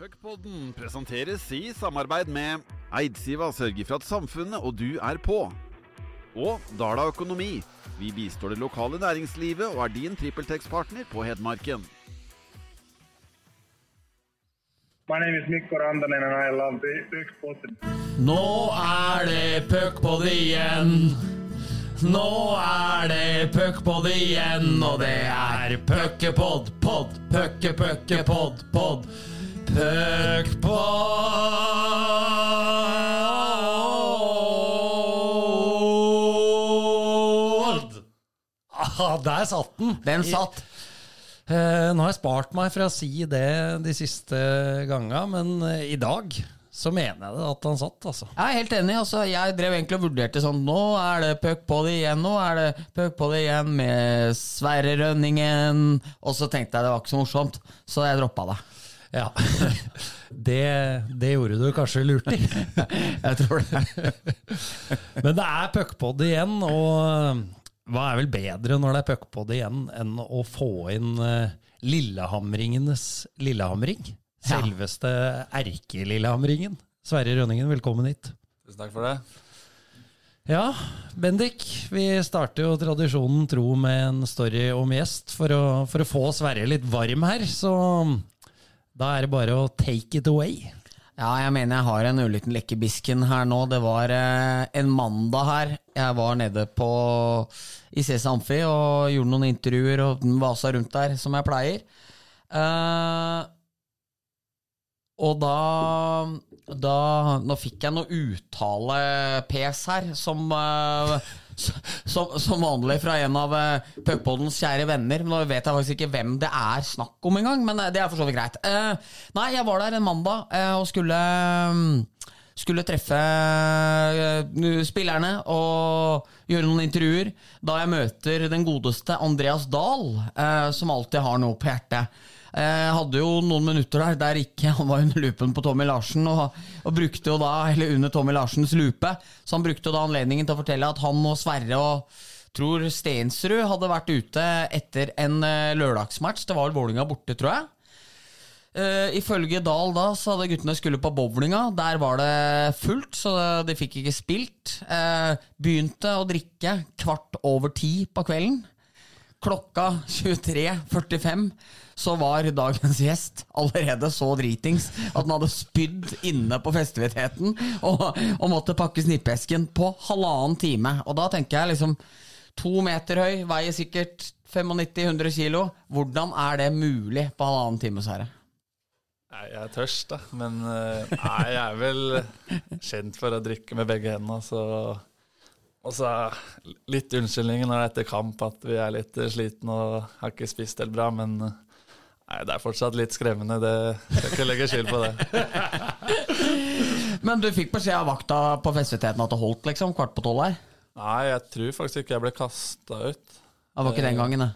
Puckpodden presenteres i samarbeid med Eidsiva sørger for at samfunnet og du er på. Og Dala Økonomi. Vi bistår det lokale næringslivet og er din TrippelTex-partner på Hedmarken. My name is Mikko Rantanen and I love the Puckpodden. Nå er det puckpod igjen. Nå er det puckpod igjen, og det er puckepod, pod, pucke, pucke, pod, pod. Puckpod! Ah, der satt den! Den satt. Eh, nå har jeg spart meg for å si det de siste ganga, men eh, i dag så mener jeg det at han satt, altså. Jeg er helt enig. altså Jeg drev egentlig og vurderte sånn Nå er det puck på det igjen, nå er det puck på det igjen med Sverre Rønningen. Og så tenkte jeg det var ikke så morsomt, så jeg droppa det. Ja. Det, det gjorde du kanskje lurt i. Jeg tror det. Men det er puckpod igjen, og hva er vel bedre når det er puckpod igjen, enn å få inn eh, Lillehamringenes Lillehamring? Selveste erke-Lillehamringen. Sverre Rønningen, velkommen hit. Tusen takk for det. Ja, Bendik, vi starter jo tradisjonen tro med en story om gjest for å, for å få Sverre litt varm her, så da er det bare å take it away. Ja, jeg mener jeg har en ulykken lekkebisken her nå. Det var eh, en mandag her. Jeg var nede på i CC Amfi og gjorde noen intervjuer og vasa rundt der, som jeg pleier. Eh, og da, da Nå fikk jeg noe uttale-PS her, som, eh, som, som vanlig fra en av uh, Puckpoddens kjære venner. Nå vet jeg faktisk ikke hvem det er snakk om engang, men eh, det er for så vidt greit. Eh, nei, jeg var der en mandag eh, og skulle mm, skulle treffe eh, spillerne og gjøre noen intervjuer. Da jeg møter den godeste Andreas Dahl, eh, som alltid har noe på hjertet. Eh, hadde jo noen minutter der der ikke han var under lupen på Tommy Larsen, og, og brukte jo da, eller under Tommy Larsens lupe, så han brukte jo da anledningen til å fortelle at han og Sverre og tror Stensrud hadde vært ute etter en eh, lørdagsmatch. Det var vel Vålinga borte, tror jeg. Uh, ifølge Dahl da, så hadde guttene skulle på bowlinga. Der var det fullt, så de fikk ikke spilt. Uh, begynte å drikke kvart over ti på kvelden. Klokka 23.45 så var dagens gjest allerede så dritings at han hadde spydd inne på festiviteten og, og måtte pakke snippesken på halvannen time. Og da tenker jeg liksom To meter høy, veier sikkert 95-100 kilo. Hvordan er det mulig på halvannen time, Sverre? Nei, jeg er tørst, da. Men eh, nei, jeg er vel kjent for å drikke med begge hendene, så Og så litt unnskyldninger når det er etter kamp at vi er litt slitne og har ikke spist helt bra, men eh, nei, det er fortsatt litt skremmende. Det skal ikke legge skyld på det. Men du fikk beskjed av vakta på festiviteten at det holdt, liksom? Kvart på tolv her? Nei, jeg tror faktisk ikke jeg ble kasta ut. Det var ikke den gangen, det.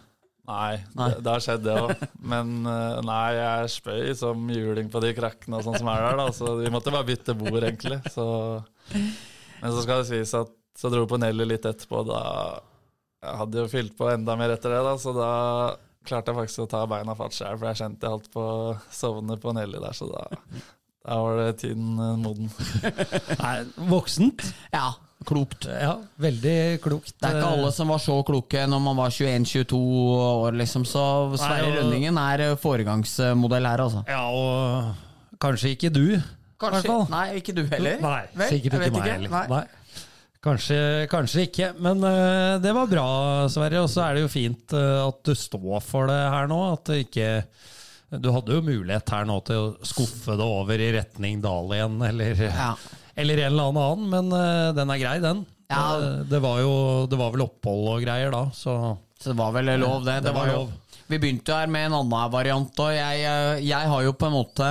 Nei, Nei. Det, det har skjedd, det òg. Men eh, nei, jeg spøy som juling på de krakkene og sånn som er der, da. Så vi måtte bare bytte bord, egentlig. Så. Men så skal det sies at så dro på Nelly litt etterpå. Da jeg hadde jo fylt på enda mer etter det, da, så da klarte jeg faktisk å ta beina fatt sjøl, for jeg kjente jeg holdt på å sovne på Nelly der, så da, da var det tiden eh, moden. Nei, voksent. Ja, klokt. Ja, veldig klokt. Det er ikke alle som var så kloke når man var 21-22 år, liksom. Så Sverre og- Rønningen er foregangsmodell her, altså. Ja, og kanskje ikke du, Kanskje. Nei, ikke du heller? Nei, Vel, sikkert ikke meg heller. Nei. Nei. Kanskje, kanskje ikke, men uh, det var bra, Sverre. Og så er det jo fint uh, at du står for det her nå. At det ikke Du hadde jo mulighet her nå til å skuffe det over i retning Dal igjen, eller, Ja. eller en eller annen, men uh, den er grei, den. Ja. Det var jo det var vel opphold og greier da, så Så det var vel lov, det. Det var var lov. Vi begynte jo her med en annen variant, og jeg, jeg har jo på en måte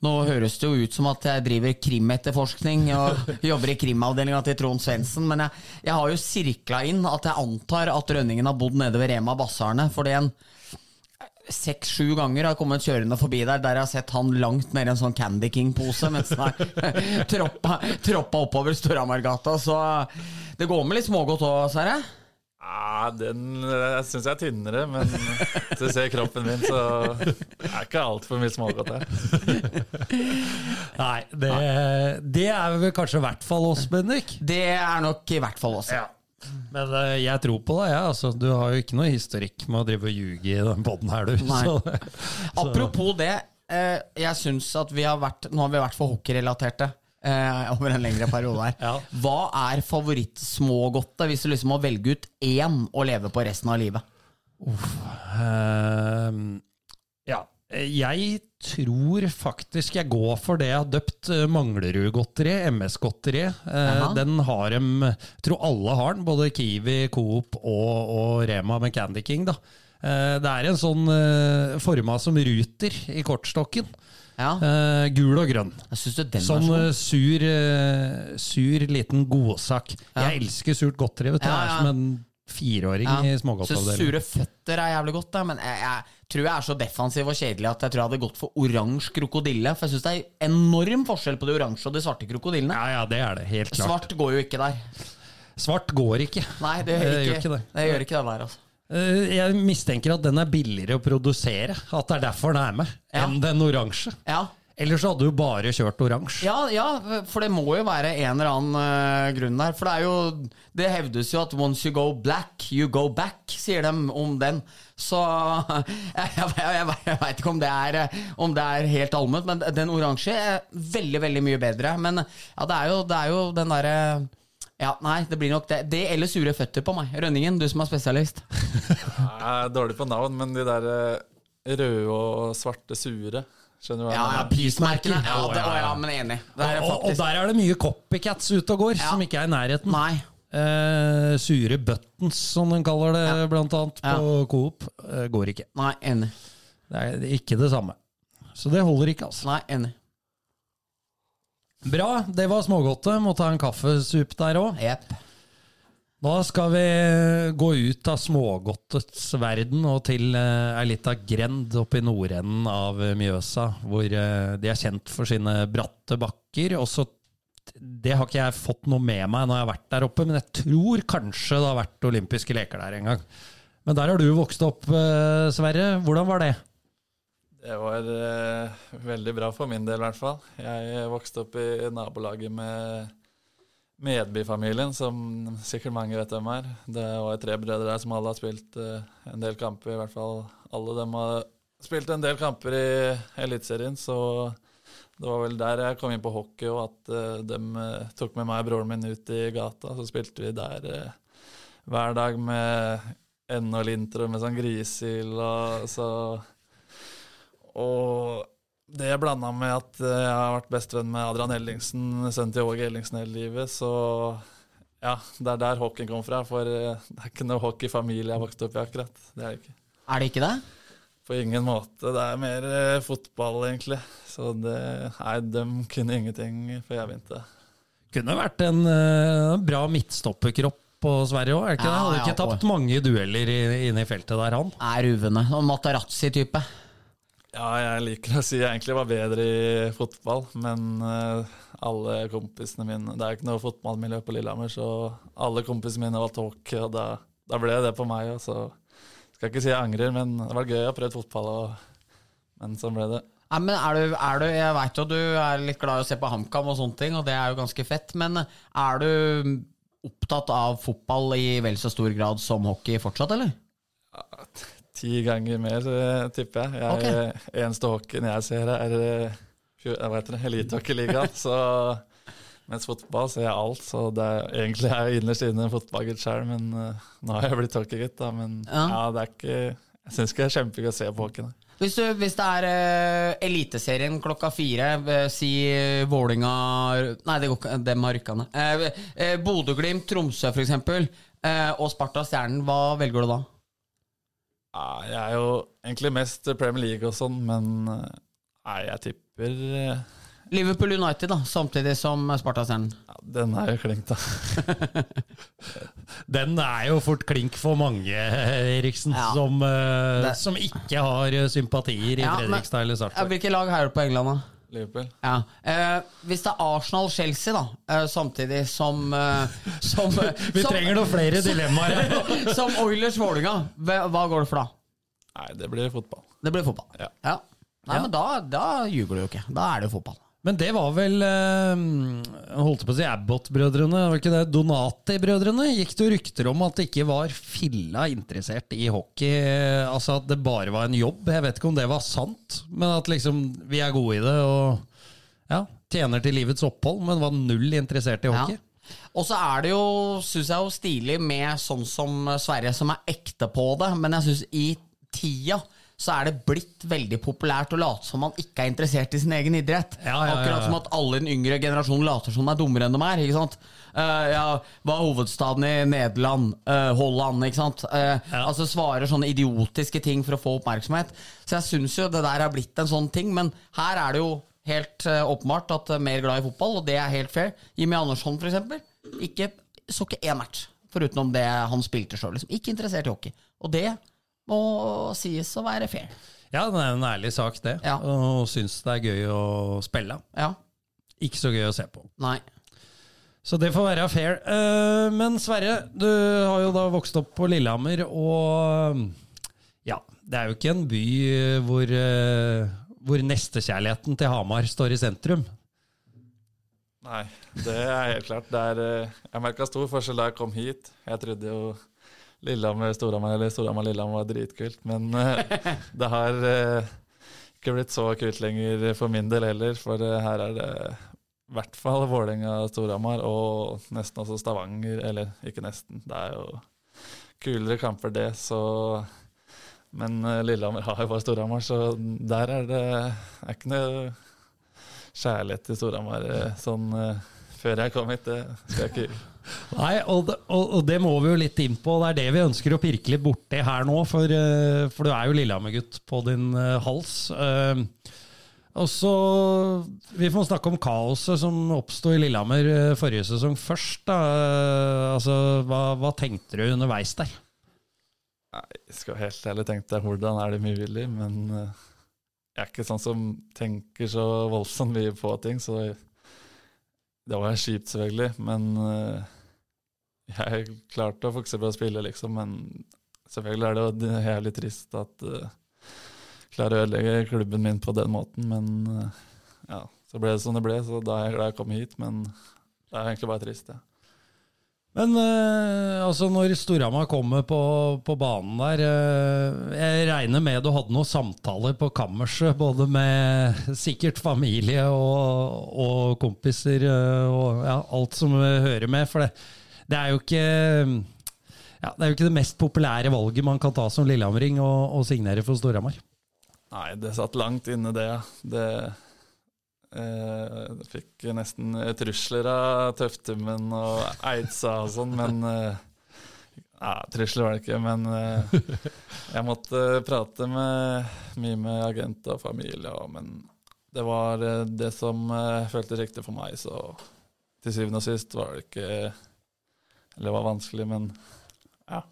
Nå høres det jo ut som at jeg driver krimetterforskning og jobber i krimavdelinga til Trond Svendsen, men jeg, jeg har jo sirkla inn at jeg antar at Rønningen har bodd nede ved Rema Bassarene, fordi en seks-sju ganger har kommet kjørende forbi der der jeg har sett han langt nede i en sånn Candy King-pose mens han troppa, troppa oppover Storhamargata. Så det går med litt smågodt òg, Sverre? Ja, den jeg syns jeg er tynnere, men hvis du ser kroppen min, så er ikke altfor mye smågodt her. Nei, det, det er vel kanskje i hvert fall oss, Bendik. Det er nok i hvert fall oss. Ja. Men eh, jeg tror på deg, Ja. Altså, du har jo ikke noe historikk med å drive og ljuge i den poden her, du. Nei. Så, Apropos det, eh, jeg syns at vi har vært Nå har vi vært for hockeyrelaterte. Eh, over en lengre periode her. Ja. Hva er favorittsmågodtet hvis du liksom må velge ut én å leve på resten av livet? eh, ja. Jeg tror faktisk jeg går for det jeg har døpt eh, Manglerud-godteri, MS-godteri. Eh, den har dem Jeg tror alle har den, både Kiwi, Coop og, og Rema med Candy King. da. Eh, det er en sånn eh, forma som ruter i kortstokken. Ja, Uh, gul og grønn. jeg syns den Sånn uh, sur, uh, sur liten godsak. Ja. Jeg elsker surt godteri. Vet du. Ja, Jeg er som en fireåring ja. Så smågodtavdelingen. sure føtter er jævlig godt, da, men jeg, jeg tror jeg er så defensiv og kjedelig at jeg tror jeg hadde gått for oransje krokodille. For jeg syns det er enorm forskjell på de oransje og de svarte krokodillene. Ja, ja, det er det. Helt klart. Svart går jo ikke der. Svart går ikke. Nei, det gjør Det gjør ikke det. det. gjør ikke det der, altså. Eh, Jeg mistenker at den er billigere å produsere. At det er derfor den er med, Ja. enn den oransje. Ja. Ellers så hadde du bare kjørt oransje. Ja, ja, for det må jo være en eller annen eh, grunn der. For det er jo Det hevdes jo at 'once you go black, you go back', sier de om den. Så jeg, jeg, jeg, jeg veit ikke om det, er, eh, om det er helt allment, men den oransje er veldig, veldig mye bedre. Men ja, det er jo, det er jo den derre ja, nei, det blir nok det. Det eller sure føtter på meg. Rønningen, du som er spesialist. Jeg er dårlig på navn, men de der eh, røde og svarte sure Skjønner du hva Ja, jeg ja? Prismerkene. Ja, det, ja, å, ja, ja. men enig. Det er Og, og der er det mye copycats ute og går, Ja. som ikke er i nærheten. Nei. Eh, sure buttons, som de kaller det, blant annet på Coop, eh, går ikke. Nei, enig. Det er ikke det samme. Så det holder ikke, altså. Nei, enig. Bra, det var smågodtet. Må ta en kaffesup der òg. Yep. Da skal vi gå ut av smågodtets verden og til eh, ei lita grend oppe i nordenden av eh, Mjøsa, hvor eh, de er kjent for sine bratte bakker. Også Det har ikke jeg fått noe med meg når jeg har vært der oppe, men jeg tror kanskje det har vært olympiske leker der en gang. Men der har du vokst opp, eh, Sverre. Hvordan var det? Det var eh, veldig bra for min del, i hvert fall. Jeg vokste opp i nabolaget med Medby-familien, som sikkert mange vet hvem er. Det var tre brødre der som alle har spilt eh, en del kamper, i hvert fall alle dem har spilt en del kamper i Eliteserien, så det var vel der jeg kom inn på hockey, og at uh, de eh, tok med meg og broren min ut i gata. Så spilte vi der eh, hver dag med og linter og med sånn grishild og så Og det blanda med at eh, jeg har vært bestevenn med Adrian Ellingsen, sønnen til Åge Ellingsen hele livet, så ja, det er der hockeyen kom fra. For eh, det er ikke noe hockeyfamilie jeg vokste opp i, akkurat. Det er det ikke. Er det ikke det? På ingen måte. Det er mer eh, fotball, egentlig. Så det Nei, de kunne ingenting før jeg begynte. Kunne vært en uh, bra midtstopperkropp på Sverige òg, er det ikke Ja, det? Hadde ja, ikke tapt mange dueller inne i feltet der, han. Er ruvende. Og Materazzi-type. Ja, jeg liker å si jeg egentlig var bedre i fotball, men eh, alle kompisene mine Det er ikke noe fotballmiljø på Lillehammer, så alle kompisene mine valgte hockey, og da, da ble det på meg. Og så skal ikke si jeg angrer, men det var gøy å ha prøvd fotball, og, men sånn ble det. Nei, men er du, er du, jeg veit jo du er litt glad i å se på HamKam og sånne ting, og det er jo ganske fett, men er du opptatt av fotball i vel så stor grad som hockey fortsatt, eller? Ti ganger mer, eh, tipper jeg. jeg Eneste hockeyen jeg ser, er eh, jeg vet det, Elitehockeyligaen. så mens fotball ser jeg alt, så det er, egentlig er jeg innerst inne en fotballgutt sjøl. Men uh, nå har jeg blitt hockeygutt, da. Men Ja. ja. det er ikke Jeg syns ikke det er kjempegøy å se på hockey. Hvis, du, hvis det er uh, Eliteserien klokka fire, uh, si uh, Vålinga Nei, det går ikke, dem har rykka ned. Uh, uh, Bodø-Glimt, Tromsø eksempel, eh, og Sparta Stjernen, hva velger du da? Ja, jeg er jo egentlig mest Premier League og sånn, men eh, nei, jeg tipper eh, Liverpool United, da, samtidig som Sparta Stjernen. ja, Den er jo klink, da. Den er jo fort klink for mange, Eriksen, Ja. som, uh, som ikke har sympatier i Ja, Fredrikstad eller Ja, Sarpsborg. hvilke lag heier du på England, da? Liverpool. Ja. Eh, hvis det er Arsenal-Chelsea, da, eh, samtidig som, eh, som Vi som, trenger noen flere dilemmaer her. som Oilers-Vålerenga, hva går det for da? Nei, det blir fotball. Det blir fotball. Ja. Nei, Ja. men da, da ljuger du jo ikke. Da er det jo fotball. Men det var vel eh, Jeg holdt på å si Abbott-brødrene. Var ikke det Donati-brødrene? Gikk det rykter om at det ikke var filla interessert i hockey? Altså at det bare var en jobb? Jeg vet ikke om det var sant, men at liksom vi er gode i det og ja, tjener til livets opphold, men var null interessert i hockey? Ja. Og så er det jo, syns jeg, jo stilig med sånn som Sverige, som er ekte på det. Men jeg syns i tida så er det blitt veldig populært å late som man ikke er interessert i sin egen idrett. Ja, ja, ja, Akkurat som at alle i den yngre generasjonen later som de er dummere enn de er. ikke sant? Uh, ja, Hva er hovedstaden i Nederland? Uh, Holland, ikke sant? Eh, Altså Svarer sånne idiotiske ting for å få oppmerksomhet. Så jeg syns jo det der er blitt en sånn ting, men her er det jo helt uh, åpenbart at uh, mer glad i fotball, og det er helt fair. Jimmy Andersson, for eksempel, ikke, så ikke én match, foruten om det han spilte sjøl. Liksom. Ikke interessert i hockey. Og det må sies å være fair. Ja, det er en ærlig sak, det. Ja. Og syns det er gøy å spille. Ja. Ikke så gøy å se på. Nei. Så det får være fair. Eh, Men Sverre, du har jo da vokst opp på Lillehammer, og ja, det er jo ikke en by hvor, eh, hvor nestekjærligheten til Hamar står i sentrum. Nei, det er helt klart. Det er, eh, jeg merka stor forskjell da jeg kom hit. Jeg trodde jo Lillehammer, Storhamar eller Storhamar-Lillehammer var dritkult, men eh, det har eh, ikke blitt så kult lenger for min del heller, for eh, her er det i hvert fall Vålerenga, Storhamar og nesten også Stavanger, eller ikke nesten, det er jo kulere kamper det, så Men eh, Lillehammer har jo bare Storhamar, så der er det er ikke noe kjærlighet til Storhamar sånn før jeg kom hit. Det skal jeg ikke. Nei, og det, og, og det må vi jo litt inn på. Det er det vi ønsker å pirke litt borti her nå, for, eh, for du er jo Lillehammer-gutt på din eh, hals. Eh, og så Vi får snakke om kaoset som oppsto i Lillehammer eh, forrige sesong først. Da. Altså, hva, hva tenkte du underveis der? Nei, jeg skal helt ærlig tenke deg hvordan er det mulig, men eh, jeg er ikke sånn som tenker så voldsomt mye på ting, så det var kjipt, selvfølgelig, men eh, jeg klarte å fokusere på å spille, liksom, men selvfølgelig er det jo jævlig trist at uh, klarer å ødelegge klubben min på den måten, men uh, ja, så ble det som det ble, så da er jeg glad jeg kom hit, men det er egentlig bare trist, ja. Men eh, altså når Storhamar kommer på, på banen der eh, Jeg regner med du hadde noen samtaler på kammerset, både med sikkert familie og, og kompiser eh, og ja, alt som hører med. For det, det er jo ikke ja, det er jo ikke det mest populære valget man kan ta som lillehammering, å signere for Storhamar. Nei, det satt langt inne, det. Det eh, Fikk nesten trusler av Tøftummen og Eidsa og sånn, men eh, ja, Trusler var det ikke, men eh, jeg måtte prate med, mye med agent og familie, men det var det som føltes riktig for meg, så til syvende og sist var det ikke Eller det var vanskelig, men ja.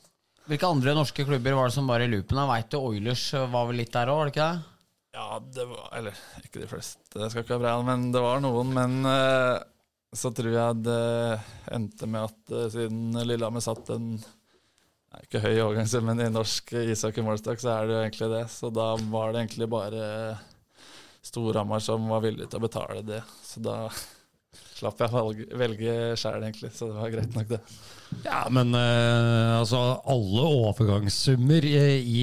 Hvilke andre norske klubber var det som var i loopen? Jeg veit jo Oilers var vel litt der òg, var det ikke det? Ja, det var Eller ikke de fleste, det skal ikke være bra, men det var noen. Men uh, så tror jeg det endte med at uh, siden Lillehammer satt en nei, ikke høy overgangssum, men i norsk ishockey-målestokk, så er det jo egentlig det. Så da var det egentlig bare Storhamar som var villig til å betale det. Så da slapp jeg å velge sjæl, egentlig. Så det var greit nok, det. Ja, men uh, altså alle overgangssummer i, i,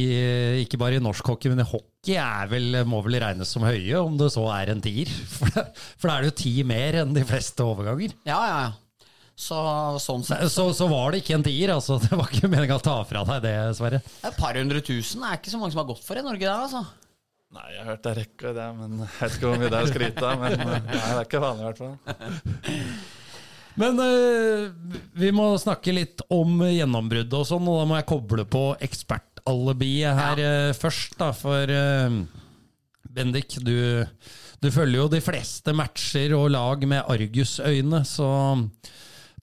ikke bare i norsk hockey, men i hockey er vel, må vel regnes som høye, om det så er en tier. For, for da er det jo ti mer enn de fleste overganger. Ja, ja, ja. Så sånn sett Så, så var det ikke en tier, altså. Det var ikke meninga å ta fra deg det, Sverre. Et par hundre tusen er ikke så mange som har gått for i Norge, det, altså. Nei, jeg har hørt det er det, men jeg vet ikke hvor mye det er å skryte av. Men eh, nei, det er ikke vanlig, i hvert fall. Men uh, vi må snakke litt om gjennombruddet og sånn, og da må jeg koble på ekspertalibiet her eh, først, da. For uh, Bendik, du, du følger jo de fleste matcher og lag med argusøyne, så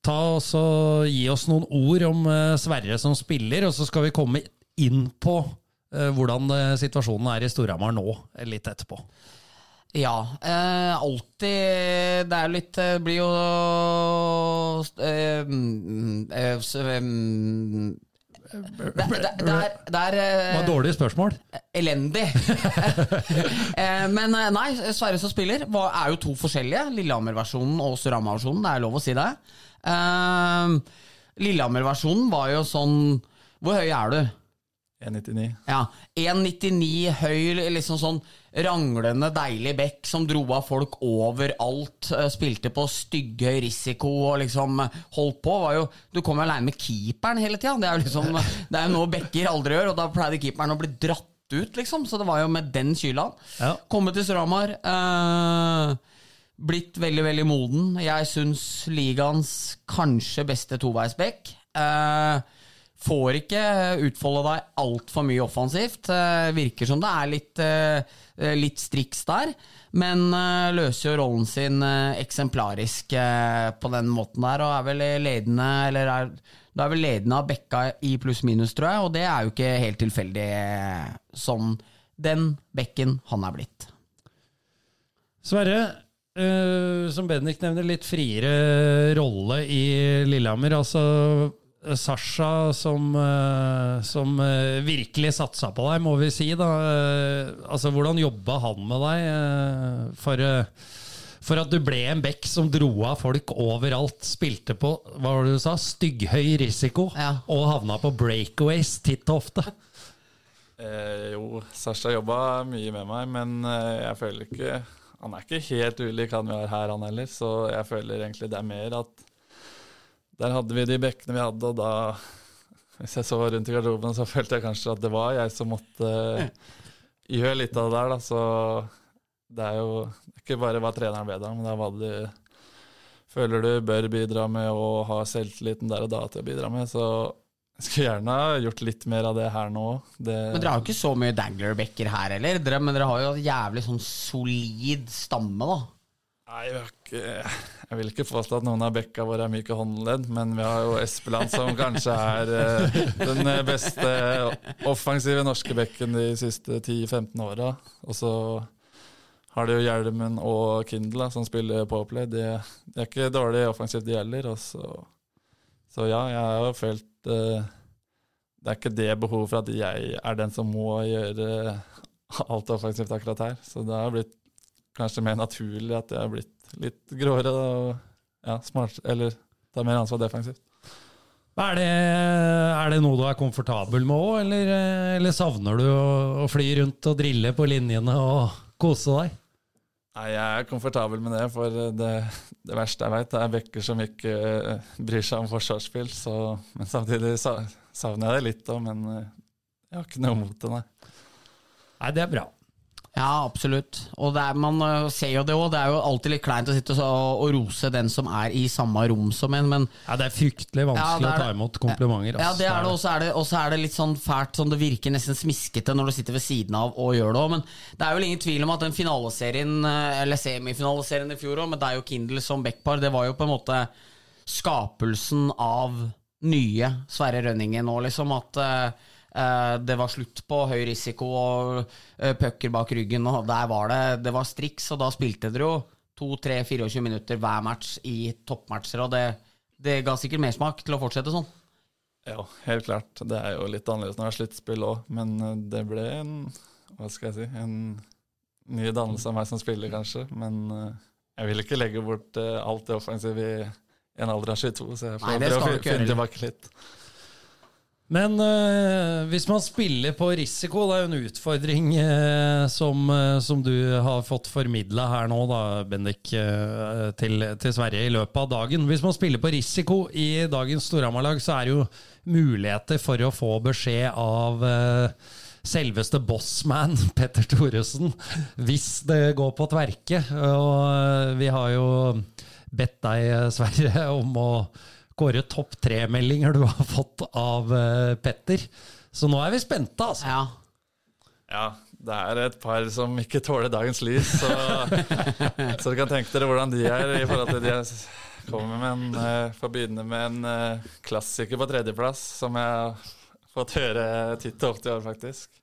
ta og gi oss noen ord om Sverre som spiller, og så skal vi komme inn på hvordan situasjonen er i Storhamar nå, litt etterpå. Ja. Eh, alltid Det er litt Det blir jo eh, eh, s- mm, det, det, det er, det er eh, var et dårlig spørsmål. elendig. Eh, Men eh, nei, Sverre som spiller er jo to forskjellige. Lillehammer-versjonen og Storhamar-versjonen. Det er lov å si det. Eh, Lillehammer-versjonen var jo sånn Hvor høy er du? 1,99. Ja, 1,99 høy, liksom sånn ranglende, deilig bekk som dro av folk overalt. eh, Spilte på stygghøy risiko og liksom holdt på. Var jo, du kom jo aleine med keeperen hele tida. Det er jo liksom, det er jo noe bekker aldri gjør, og da pleide keeperen å bli dratt ut, liksom. Så det var jo med den kyla. Ja. Kommet til Stramar. Eh, blitt veldig, veldig moden. Jeg syns ligaens kanskje beste toveisbekk. Eh, får ikke utfolde deg altfor mye offensivt. Eh, virker som det er litt, eh, litt striks der, men eh, løser jo rollen sin eh, eksemplarisk eh, på den måten der, og er vel ledende Eller er, det er vel ledende av bekka i pluss-minus, tror jeg, og det er jo ikke helt tilfeldig eh, sånn den bekken han er blitt. Sverre, Uh, som Bendik nevner, litt friere rolle i Lillehammer. Altså eh, Sasha som, eh, som eh, virkelig satsa på deg, må vi si. da. Eh, altså, Hvordan jobba han med deg eh, for, eh, for at du ble en bekk som dro av folk overalt? Spilte på hva var det du sa, stygghøy risiko, Ja. og havna på breakaways titt og ofte. Eh, jo, Sasha jobba mye med meg, men eh, jeg føler ikke Han er ikke helt ulik han vi har her, han heller. Så jeg føler egentlig det er mer at der hadde vi de bekkene vi hadde, og da Hvis jeg så rundt i garderoben, så følte jeg kanskje at det var jeg som måtte gjøre litt av det der, da. Så det er jo ikke bare hva treneren ber deg om, men det er hva du føler du bør bidra med, og ha selvtilliten der og da til å bidra med. Så jeg skulle gjerne ha gjort litt mer av det her nå. Det, Men dere har jo ikke så mye danglerbekker her heller, men dere har jo en jævlig sånn solid stamme, da. Nei, jeg, vil ikke påstå at noen av bekka våre er myke håndledd, men vi har jo Espeland som kanskje er eh, den beste offensive norske bekken de siste 10-15 åra. Og så har de jo Hjelmen og Kindle som spiller Powerplay. De, de er ikke dårlig offensivt, de heller. Så, så ja, jeg har jo følt eh, Det er ikke det behovet for at jeg er den som må gjøre alt offensivt akkurat her. Så det har blitt kanskje mer naturlig at jeg har blitt litt gråere og ja, smart, eller tar mer ansvar defensivt. Er det, er det noe du er komfortabel med òg, eller, eller savner du å, å fly rundt og drille på linjene og kose deg? Nei, jeg er komfortabel med det, for det, det verste jeg vet, er bekker som ikke eh, bryr seg om forsvarsspill. Så, men samtidig savner jeg det litt òg, men eh, jeg har ikke noe mot det, nei. Nei, det er bra. Ja, absolutt. Og er, man øh, ser jo det òg. Det er jo alltid litt kleint å sitte og, og rose den som er i samme rom som en, men Ja, det er fryktelig vanskelig ja, er å ta imot komplimenter. Ja, det er det, og så er det, og så er det litt sånn fælt, sånn det virker nesten smiskete når du sitter ved siden av og gjør det òg. Men det er vel ingen tvil om at den finaleserien, eh, eller semifinaleserien i fjor òg, med deg og Kindle som backpar, det var jo på en måte skapelsen av nye Sverre Rønningen nå, liksom. At eh, eh, det var slutt på høy risiko og uh, pucker bak ryggen, og der var det Det var striks, og da spilte dere jo 2-3-24 minutter hver match i toppmatcher, og det, det ga sikkert mersmak til å fortsette sånn. Ja, helt klart. Det er jo litt annerledes når det er sluttspill òg, men eh, det ble en Hva skal jeg si En ny dannelse av meg som spiller, kanskje. Men eh, jeg vil ikke legge bort eh, alt det offensive i en alder av 22, så jeg får prøve å finne tilbake litt. Men øh, hvis man spiller på risiko, det er jo en utfordring øh, som, øh, som du har fått formidla her nå, da, Bendik, til, til Sverige i løpet av dagen. Hvis man spiller på risiko i dagens Storhamar-lag, så er det jo muligheter for å få beskjed av selveste bossman Petter Thoresen hvis det går på tverke. Og vi har jo bedt deg, Sverre, om å kåre topp tre-meldinger du har fått av eh, Petter. Så nå er vi spente, altså. Ja. Ja, det er et par som ikke tåler dagens lys, så, så du kan tenke dere hvordan de er i forhold til de jeg kommer med. En, uh, får begynne med en eh, klassiker på tredjeplass, som jeg har fått høre titt og ofte i år, faktisk.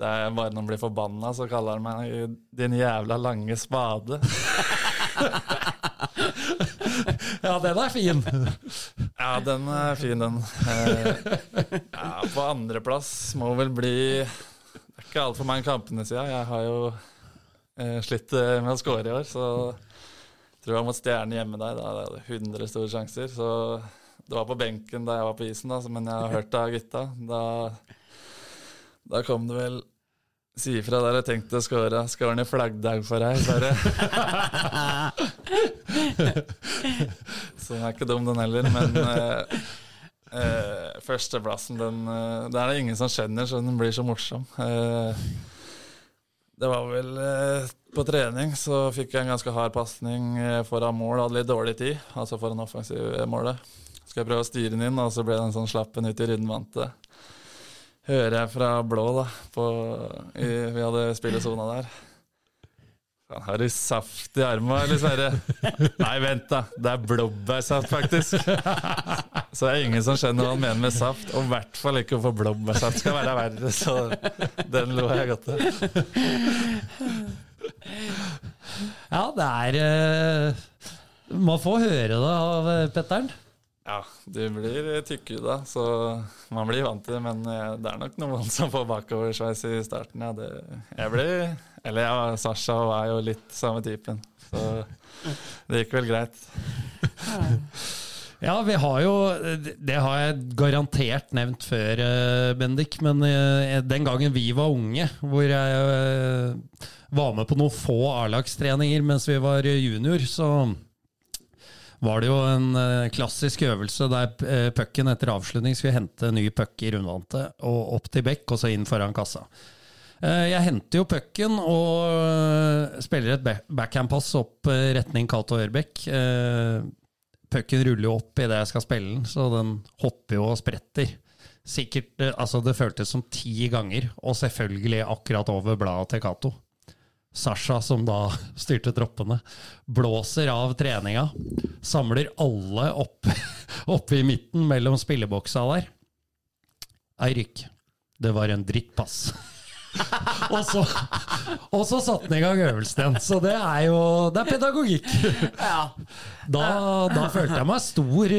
Det er bare når han blir forbanna, så kaller han meg 'din jævla lange spade'. Ja, den er fin. Ja, den er fin, den. Eh, ja, på andreplass må vel bli Det er ikke altfor mange kampene siden. Jeg har jo eh, slitt eh, med å score i år, så jeg tror jeg mot Stjerne hjemme der, da hadde jeg 100 store sjanser. Så det var på benken da jeg var på isen, da, men jeg har hørt det av gutta. Da, da kom det vel Si ifra der jeg tenkte å score. Skåren i flaggdag for deg, bare. Så den er ikke dum, den heller. Men eh, eh, førsteplassen, den, eh, det er det ingen som skjønner, så den blir så morsom. Det var vel På trening så fikk jeg en ganske hard pasning foran mål, hadde litt dårlig tid, altså foran offensivmålet. Skal jeg prøve å styre den inn, og så ble den sånn slappen ut i rundvante hører jeg fra blå, da på, i, Vi hadde spillesona der. Han har du saft i arma, eller Sverre? Nei, vent, da. Det er blåbærsaft, faktisk. Så det er ingen som skjønner hva han mener med saft. Og i hvert fall ikke hvorfor blåbærsaft skal være verre. Så den lo jeg godt av. Ja, det er uh, Man får høre det av Petteren. Ja, du blir tykkhuda, så man blir vant til det. Men eh, det er nok noen som får bakoversveis i starten. Ja, det, jeg blir Eller ja, Sasha er jo litt samme typen, så det gikk vel greit. Ja, vi har jo Det har jeg garantert nevnt før, eh, Bendik. Men eh, den gangen vi var unge, hvor jeg var med på noen få A-lagstreninger mens vi var junior, så var det jo en klassisk øvelse der pucken etter avslutning skulle hente ny puck i rundvante, og opp til bekk, og så inn foran kassa. Jeg henter jo pucken og spiller et backhand-pass opp retning Cato Ørbekk. Pucken ruller jo opp idet jeg skal spille den, så den hopper jo og spretter. Sikkert, altså Det føltes som ti ganger, og selvfølgelig akkurat over bladet til Cato. Sasha, som da styrte troppene, blåser av treninga. Samler alle oppe opp i midten mellom spilleboksa der. Eirik, det var en drittpass. og, så, og så satte han i gang øvelsen igjen. Så det er jo Det er pedagogikk. Ja. Da, da, følte jeg meg stor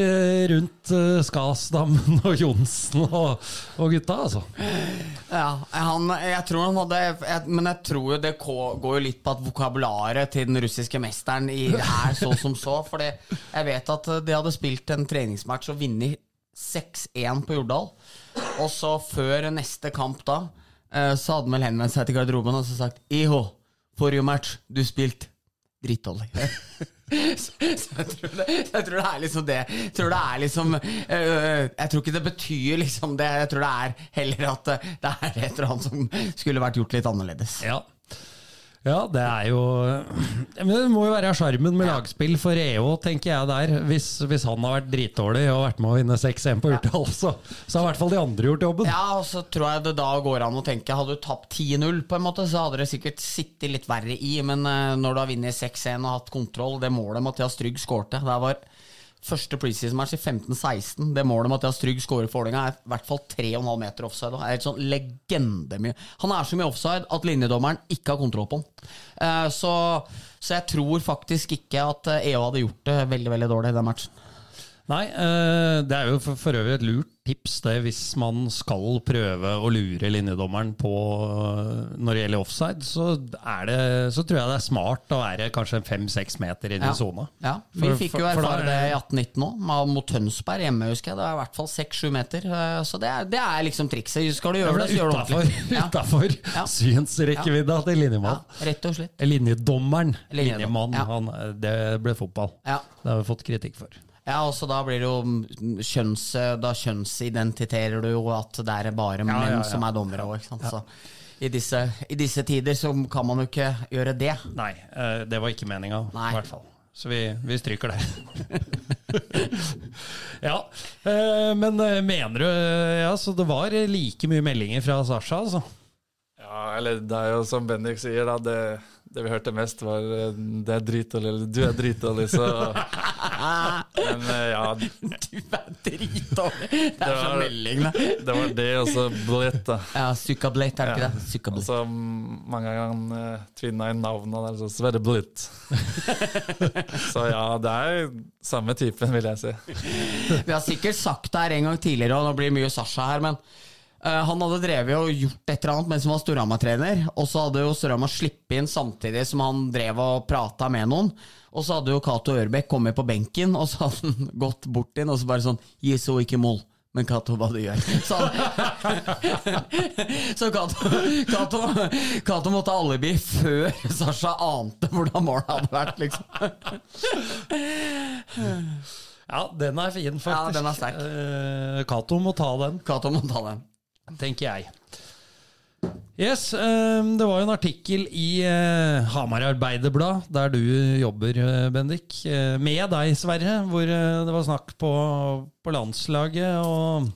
rundt Skasdammen og Johnsen og, og, gutta, altså. Ja, han, jeg tror han hadde jeg, Men jeg tror det går jo litt på at vokabularet til den russiske mesteren er så som så. For jeg vet at de hadde spilt en treningsmatch og vunnet 6-1 på Jordal. Og så før neste kamp da så hadde han vel henvendt seg til garderoben og så sagt Iho, forrige match, du spilte drittdårlig. så, jeg tror det, er liksom det. Jeg tror det er liksom øh, Jeg tror ikke det betyr liksom det. Jeg tror det er heller at det er et eller annet som skulle vært gjort litt annerledes. Ja. Ja, det er jo det må jo være sjarmen med lagspill for EO, tenker jeg der. Hvis, hvis, han har vært dritdårlig og vært med å vinne 6-1 på Urtdal, så, så, har i hvert fall de andre gjort jobben. Ja, og så tror jeg det da går an å tenke Hadde du tapt 10-0, på en måte, så hadde det sikkert sittet litt verre i. Men uh, når du har vunnet 6-1 og hatt kontroll, det målet Mathias Trygg skårte Det var Første preseason-match i 15-16. Det målet Mathias Trygg skårer for Vålerenga, er i hvert fall 3,5 meter offside. Det er et sånn legendemye. Han er så mye offside at linjedommeren ikke har kontroll på han. Uh, så, så, jeg tror faktisk ikke at EO hadde gjort det veldig veldig dårlig i den matchen. Nei, uh, det er jo for, for øvrig et lurt tips det hvis man skal prøve å lure linjedommeren på når det gjelder offside, så, det, så tror jeg det er smart å være kanskje fem-seks meter inn i sona. Ja. ja. vi fikk jo erfare det i 1819 òg, mot Tønsberg hjemme, husker jeg. Det var i hvert fall seks-sju meter. Så det er, det er, liksom trikset. Skal du gjøre det, så gjør du ordentlig. Utafor ja. synsrekkevidda ja. til linjemann. Ja, rett og slett. Linjedommeren. Linjemann. Han, det ble fotball. Ja. Det har vi fått kritikk for. Ja, og så da blir det jo kjønns, Da kjønnsidentiterer du jo at det er bare menn ja, ja, ja. som er dommere òg. Så i disse, i disse, tider så kan man jo ikke gjøre det. Nei, eh, det var ikke meninga, i hvert fall. Så vi, vi stryker det. ja, eh, men eh, mener du Ja, så det var like mye meldinger fra Sasha, altså? Ja, eller det er jo som Bendik sier, da. Det, det vi hørte mest, var eh, 'det er dritdårlig', eller 'du er dritdårlig', så Men eh, ja, Du er dritdårlig! Det er Det så melding, da. det var det, og så blitt, da. Ja, Sykkablett, er det ikke Ja. det? Og så mange ganger uh, tvinna inn navnet, der, så Sverre Blitt. så ja, det er samme typen, vil jeg si. Vi har sikkert sagt det her en gang tidligere, og nå blir det mye Sasha her, men eh, han hadde drevet og gjort et eller annet mens han var Storhamar-trener, og så hadde jo Storhamar sluppet inn samtidig som han drev og prata med noen. Og så hadde jo Cato Ørbekk kommet på benken, og så hadde han gått bort inn og så bare sånn Gi så ikke mål. Men Cato, hva du gjør? Så, så Cato, Cato, Cato måtte ha alibi før Sasha ante hvordan målet hadde vært, liksom. Ja, den er fin, faktisk. Ja, den er sterk. Eh, Cato må ta den, Cato må ta den. Tenker jeg. Yes, eh, Det var jo en artikkel i eh, Hamar Arbeiderblad, der du jobber, eh, Bendik, eh, med deg, Sverre, hvor det var snakk på, på landslaget. og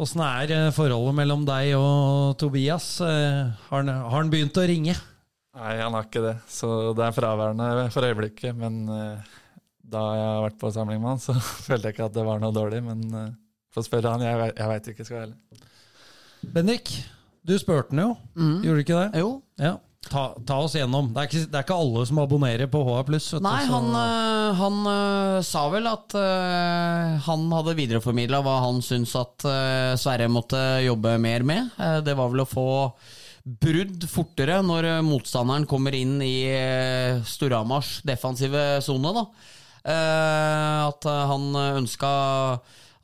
Åssen er forholdet mellom deg og Tobias? Har han, har han begynt å ringe? Nei, han har ikke det, så det er fraværende for øyeblikket. Men da jeg har vært på samling med han, så følte jeg ikke at det var noe dårlig. Men uh, få spørre han, jeg, jeg veit ikke, skal jeg heller. Bendik, du spurte den jo, gjorde du ikke det? Jo, Ja. Ta, ta oss gjennom. Det er, ikke, det er ikke alle som abonnerer på HA+. du, Nei, så- han, øh, han øh, sa vel at øh, han hadde videreformidla hva han syns at øh, Sverre måtte jobbe mer med. Uh, det var vel å få brudd fortere når motstanderen kommer inn i Storhamars defensive sone. Eh, at han ønska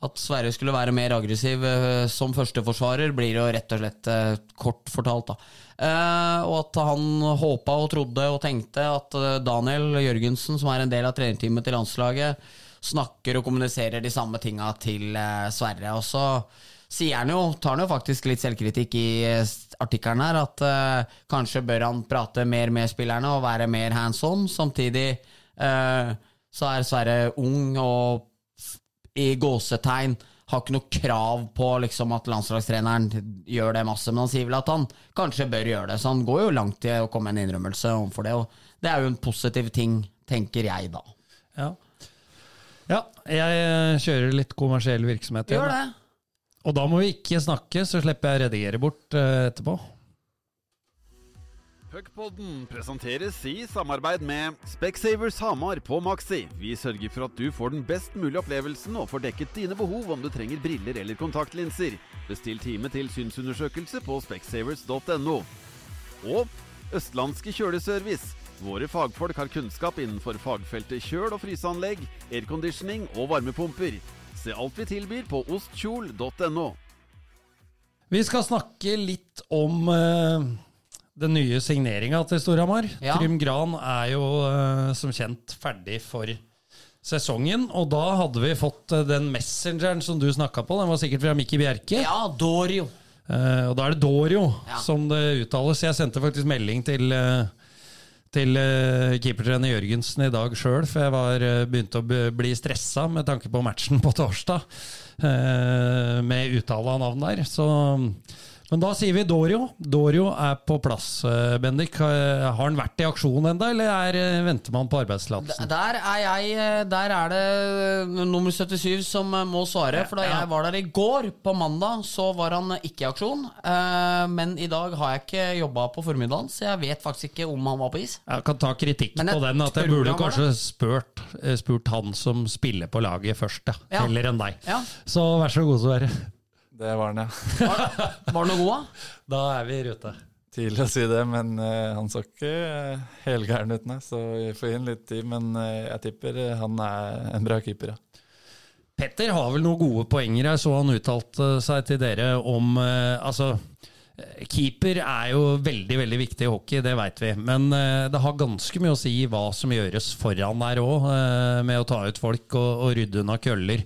at Sverre skulle være mer aggressiv øh, som førsteforsvarer, blir jo rett og slett øh, kort fortalt. da. Eh, og at han håpa og trodde og tenkte at eh, Daniel Jørgensen, som er en del av trenerteamet til landslaget, snakker og kommuniserer de samme tinga til eh, Sverre. Og så sier han jo, tar han jo faktisk litt selvkritikk i eh, artikkelen her, at eh, kanskje bør han prate mer med spillerne og være mer hands on. Samtidig eh, så er Sverre ung og i gåsetegn har ikke noe krav på liksom, at landslagstreneren gjør det masse, men han sier vel at han kanskje bør gjøre det. Så han går jo langt i å komme med en innrømmelse overfor det, og det er jo en positiv ting, tenker jeg da. Ja. ja, jeg eh, kjører litt kommersiell virksomhet. Gjør det. Og da må vi ikke snakke, så slipper jeg å redigere bort eh, etterpå. Puckpodden presenteres i samarbeid med Specsavers Hamar på Maxi. Vi sørger for at du får den best mulige opplevelsen og får dekket dine behov om du trenger briller eller kontaktlinser. Bestill time til synsundersøkelse på specsavers.no. Og Østlandske kjøleservice. Våre fagfolk har kunnskap innenfor fagfeltet kjøl- og fryseanlegg, airconditioning og varmepumper. Se alt vi tilbyr på ostkjol.no. Vi skal snakke litt om eh, den nye signeringa til Storhamar. Ja. Trym Gran er jo uh, som kjent ferdig for sesongen. Og da hadde vi fått uh, den messengeren som du snakka på. Den var sikkert fra Mikki Bjerke. Ja, Dorio. Uh, og da er det Dorio Ja. som det uttales. Jeg sendte faktisk melding til, til keepertrener Jørgensen i dag sjøl, for jeg var, begynte å bli stressa med tanke på matchen på torsdag, med uttale av navn der. Så, men da sier vi Dorio. Dorio er på plass, eh, Bendik. Eh, Har han vært i aksjon ennå, eller er, eh, venter man på arbeidstillatelsen? Der er jeg Der er det nummer 77 som må svare. For da jeg var der i går, på mandag, så var han ikke i aksjon. Men i dag har jeg ikke jobba på formiddagen, så jeg vet faktisk ikke om han var på is. Jeg kan ta kritikk på den, at jeg burde kanskje spurt, spurt han som spiller på laget først. Ja. heller enn deg. Ja. Så vær så god, Sverre. Det var han, ja. Var, var den noe god, da? Da er vi i rute. Tidlig å si det, men uh, han så ikke uh, helgæren ut, nei. Så vi får inn litt tid. Men uh, jeg tipper han er en bra keeper, ja. Petter har vel noen gode poenger. Jeg så han uttalte seg til dere om Altså, keeper er jo veldig veldig viktig i hockey, det veit vi. Men det har ganske mye å si hva som gjøres foran der òg, med å ta ut folk og, og rydde unna køller.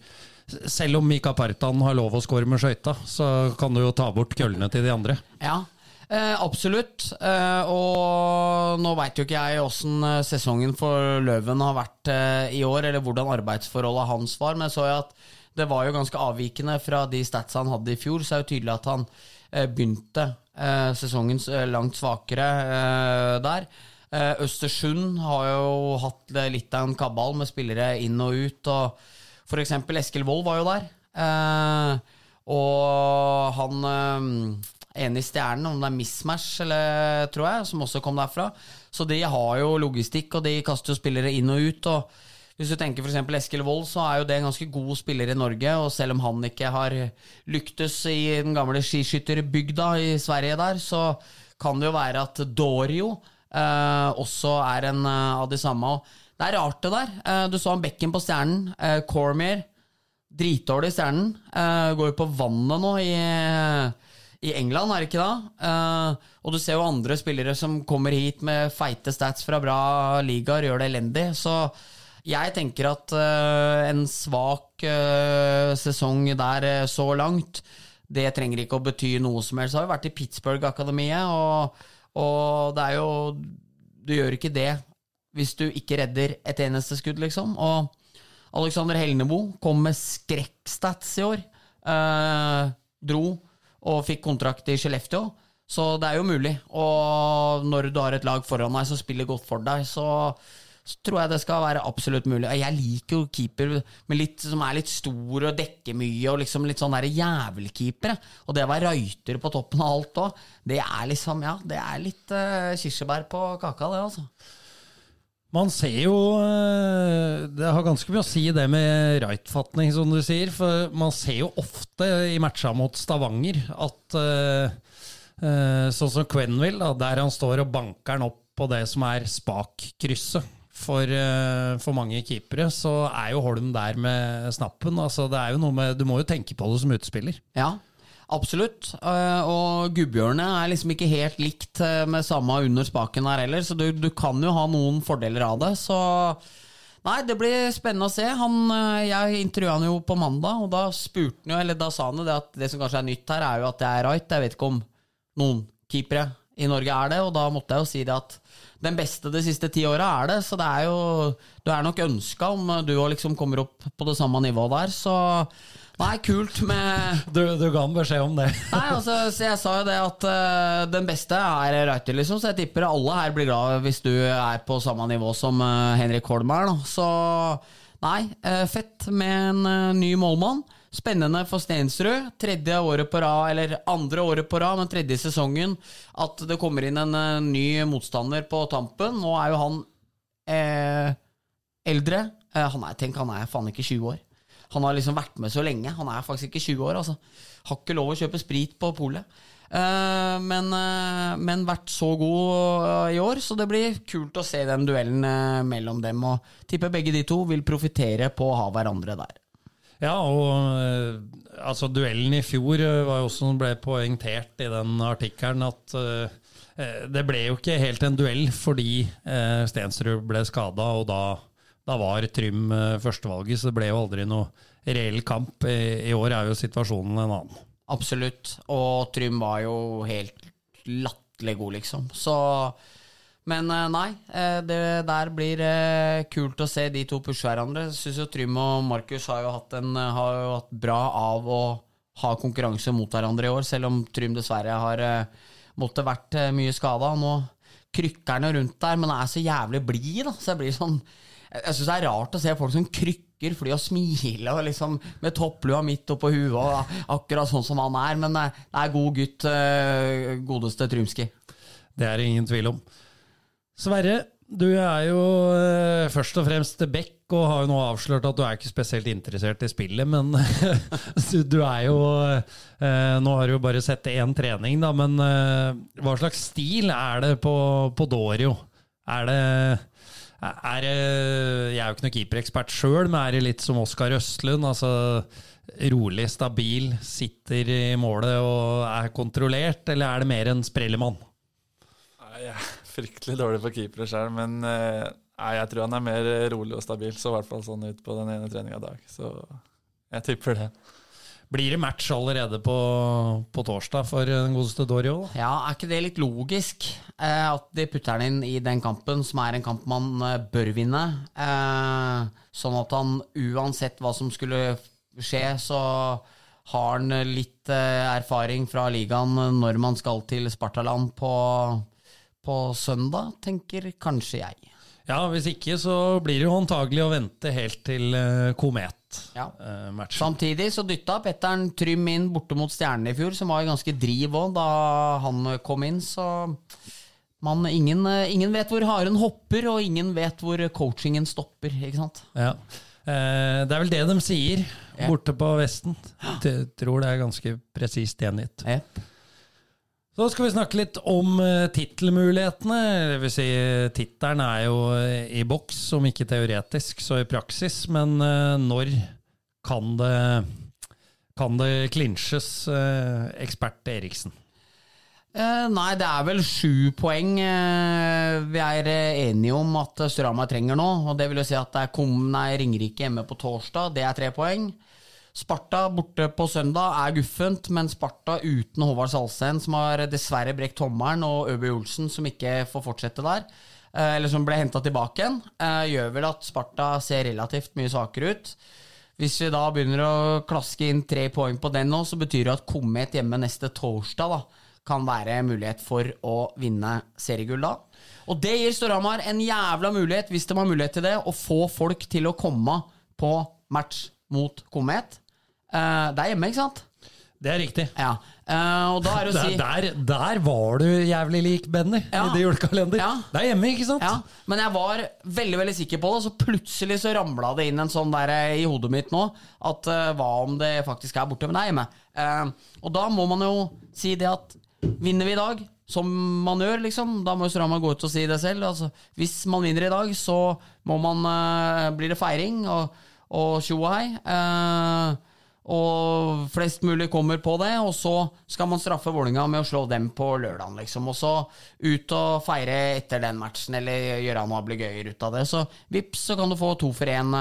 Selv om Mika Partan har lov å score med skøyta, så kan du jo ta bort køllene til de andre. Ja, eh, absolutt. Eh, og nå veit jo ikke jeg åssen eh, sesongen for Løven har vært eh, i år, eller hvordan arbeidsforholdet hans var, men jeg så jo at det var jo ganske avvikende fra de statsa han hadde i fjor, så er det jo tydelig at han eh, begynte eh, sesongen langt svakere der. Østersund har jo hatt litt av en kabal med spillere inn og ut, og for eksempel Eskil Wold var jo der. Eh, og han eh, ene i stjernen, om det er Mismatch, eller, tror jeg, som også kom derfra. Så de har jo logistikk, og de kaster jo spillere inn og ut. og hvis du tenker f.eks. Eskil Wold, så er jo det en ganske god spiller i Norge. Og selv om han ikke har lyktes i den gamle skiskytterbygda i Sverige der, så kan det jo være at Dorio eh, også er en eh, av de samme. Og det er rart, det der. Eh, du så han bekken på stjernen. Eh, Cormier. Dritdårlig i stjernen. Eh, går jo på vannet nå i, i England, er det ikke da? Og du ser jo andre spillere som kommer hit med feite stats fra bra ligaer, gjør det elendig. Så jeg tenker at en svak sesong der så langt, det trenger ikke å bety noe som helst. Jeg har jo vært i Pittsburgh-akademiet, og, og det er jo Du gjør ikke det hvis du ikke redder et eneste skudd, liksom. Og Alexander Helnebo kom med skrekkstats i år. Eh, dro og fikk kontrakt i Skellefteå. Så det er jo mulig. Og når du har et lag foran deg som spiller godt for deg, så, så tror jeg det skal være absolutt mulig. Jeg liker jo keeper litt, som er litt stor og dekker mye, og liksom litt sånn der jævelkeepere. Og det å være røyter på toppen av alt òg, det er liksom, ja, det er litt uh, kirsebær på kaka, det, altså. Man ser jo eh, Det har ganske mye å si det med right-fatning, som du sier. For man ser jo ofte i matcha mot Stavanger at eh, eh, Sånn som Quenville, der han står og banker han opp på det som er spak-krysset. For, for mange keepere så er jo Holm der med snappen. Altså, det er jo noe med, du må jo tenke på det som utspiller. Ja, absolutt. Eh, og gubbjørnet er liksom ikke helt likt eh, med samme under spaken her heller, så du, du kan jo ha noen fordeler av det. Så nei, det blir spennende å se. Han, eh, jeg intervjua han jo på mandag, og da spurte han jo, eller da sa han jo det at det som kanskje er nytt her, er jo at jeg er right. Jeg vet ikke om noen keepere i Norge er det, og da måtte jeg jo si det at den beste de siste ti åra er det, så det er jo Du er nok ønska om du òg liksom kommer opp på det samme nivået der, så Nei, kult med Du, du ga ham beskjed om det. Nei, altså, så jeg sa jo det at uh, den beste er Reuter, liksom, så jeg tipper alle her blir glad hvis du er på samme nivå som uh, Henrik Holm er, da. Så nei, uh, fett med en ny målmann. Spennende for Stensrud. Tredje året på rad, eller andre året på rad, men tredje sesongen, at det kommer inn en ny motstander på tampen. Nå er jo han eldre. Han er, tenk, han er faen ikke 20 år. Han har liksom vært med så lenge. Han er faktisk ikke 20 år, altså. Har ikke lov å kjøpe sprit på polet. Eh, men, eh, men vært så god eh, i år, så det blir kult å se den duellen mellom dem. Og tipper begge de to vil profitere på å ha hverandre der. Ja, og altså duellen i fjor var jo også som ble poengtert i den artikkelen at det ble jo ikke helt en duell fordi Stensrud ble skada, og da, da var Trym eh, førstevalget, så det ble jo aldri noe reell kamp. I, år er jo situasjonen en annen. Absolutt. Og Trym var jo helt latterlig god, liksom. Så Men eh, nei, eh, det der blir kult å se de to pushe hverandre. Syns jo Trym og Markus har jo hatt, en, har jo hatt bra av å ha konkurranse mot hverandre i år, selv om Trym dessverre har måttet vært mye skada. Nå krykker han rundt der, men er så jævlig blid, da. Så jeg blir sånn Jeg syns det er rart å se folk som krykker fordi å smile og liksom med topplua midt oppå huet, akkurat sånn som han er. Men eh, det er god gutt, eh, godeste Trymski. Det er det ingen tvil om. Sverre, du er jo eh, først og fremst back, og har jo nå avslørt at du er ikke spesielt interessert i spillet, men du, er jo eh, Nå har du jo bare sett én trening, da, men eh, hva slags stil er det på, på Dorio? Er det er det, jeg er jo ikke noen keeperekspert sjøl, men er det litt som Oskar Østlund? Altså rolig, stabil, sitter i målet og er kontrollert, eller er det mer en sprellemann? Jeg er fryktelig dårlig på keepere sjøl, men eh, nei, jeg tror han er mer rolig og stabil. Så i hvert fall sånn ut på den ene treninga i dag. Så jeg tipper det. Blir det match allerede på, på torsdag for den godeste Dorio? da? Ja, er ikke det litt logisk? Eh, at de putter han inn i den kampen, som er en kamp man eh, bør vinne. Eh, sånn at han uansett hva som skulle skje, så har han litt eh, erfaring fra ligaen når man skal til Spartaland på, på søndag, tenker kanskje jeg. Ja, hvis ikke så blir det jo antagelig å vente helt til eh, Ja. Komet-matchen. Samtidig så dytta Petteren Trym inn borte mot Stjernen i fjor, som var ganske driv òg da han kom inn, så man, ingen, ingen vet hvor haren hopper, og ingen vet hvor coachingen stopper, ikke sant? Ja. Eh, det er vel det de sier borte på Vesten. Jeg tror det er ganske presist gjengitt. Yep. Så skal vi snakke litt om uh, tittelmulighetene. Vil si, tittelen er jo eh, i boks, om ikke teoretisk, så i praksis. Men eh, når kan det, kan det klinsjes, eh, ekspert Eriksen? Eh, nei, det er vel sju poeng eh, vi er eh, enige om at Storhamar trenger nå. Og det vil jo si at det er Kom, nei, Ringerike hjemme på torsdag, det er tre poeng. Sparta borte på søndag er guffent, men Sparta uten Håvard Salsten, som har dessverre brekt tommelen, og Øby Olsen, som ikke får fortsette der, eh, eller som ble henta tilbake igjen, eh, gjør vel at Sparta ser relativt mye svakere ut. Hvis vi da begynner å klaske inn tre poeng på den nå, så betyr det at Komet hjemme neste torsdag da, kan være mulighet for å vinne seriegull da. Og det gir Storhamar en jævla mulighet, hvis de har mulighet til det, å få folk til å komme på match mot Komet. Eh, det er hjemme, ikke sant? Det er riktig. Ja. Uh, er Der, si der, der var du jævlig lik Benny Ja. i det julekalender. Ja. Det er hjemme, ikke sant? Ja, men jeg var veldig veldig sikker på det, og så plutselig så ramla det inn en sånn der eh, i hodet mitt nå, at uh, hva om det faktisk er borte? Men det er hjemme. Uh, og da må man jo si det at vinner vi i dag, som man gjør, liksom, da må jo Strama gå ut og si det selv. Altså, hvis man vinner i dag, så må man blir det feiring og, og tjo og hei. Eh, og flest mulig kommer på det, og så skal man straffe Vålinga med å slå dem på lørdagen, liksom. Og så ut og feire etter den matchen, eller gjøre noe ablegøyer ut av det. Så vips, så kan du få to for én.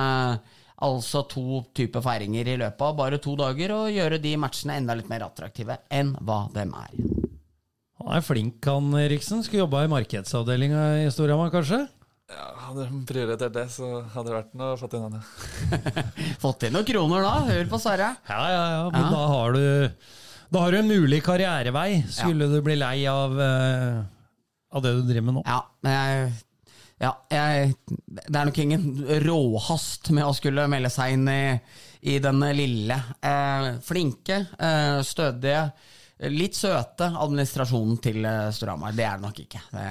Altså to typer feiringer i løpet av bare to dager, og gjøre de matchene enda litt mer attraktive enn hva dem er. Han er flink, han Eriksen. Skulle jobba i markedsavdelinga i Storhamar, kanskje? Ja, hadde de prioritert det, så hadde det vært noe fått inn henne. Fått inn noen kroner da, hør på Sverre. Ja, ja, ja. Men Ja. da har du Da har du en mulig karrierevei, skulle du bli lei av, eh, av det du driver med nå. Ja, men jeg ja, jeg, det er nok ingen råhast med å skulle melde seg inn i, i den lille, eh, flinke, eh, stødige, litt søte administrasjonen til eh, Storhamar. Det er det nok ikke. Det,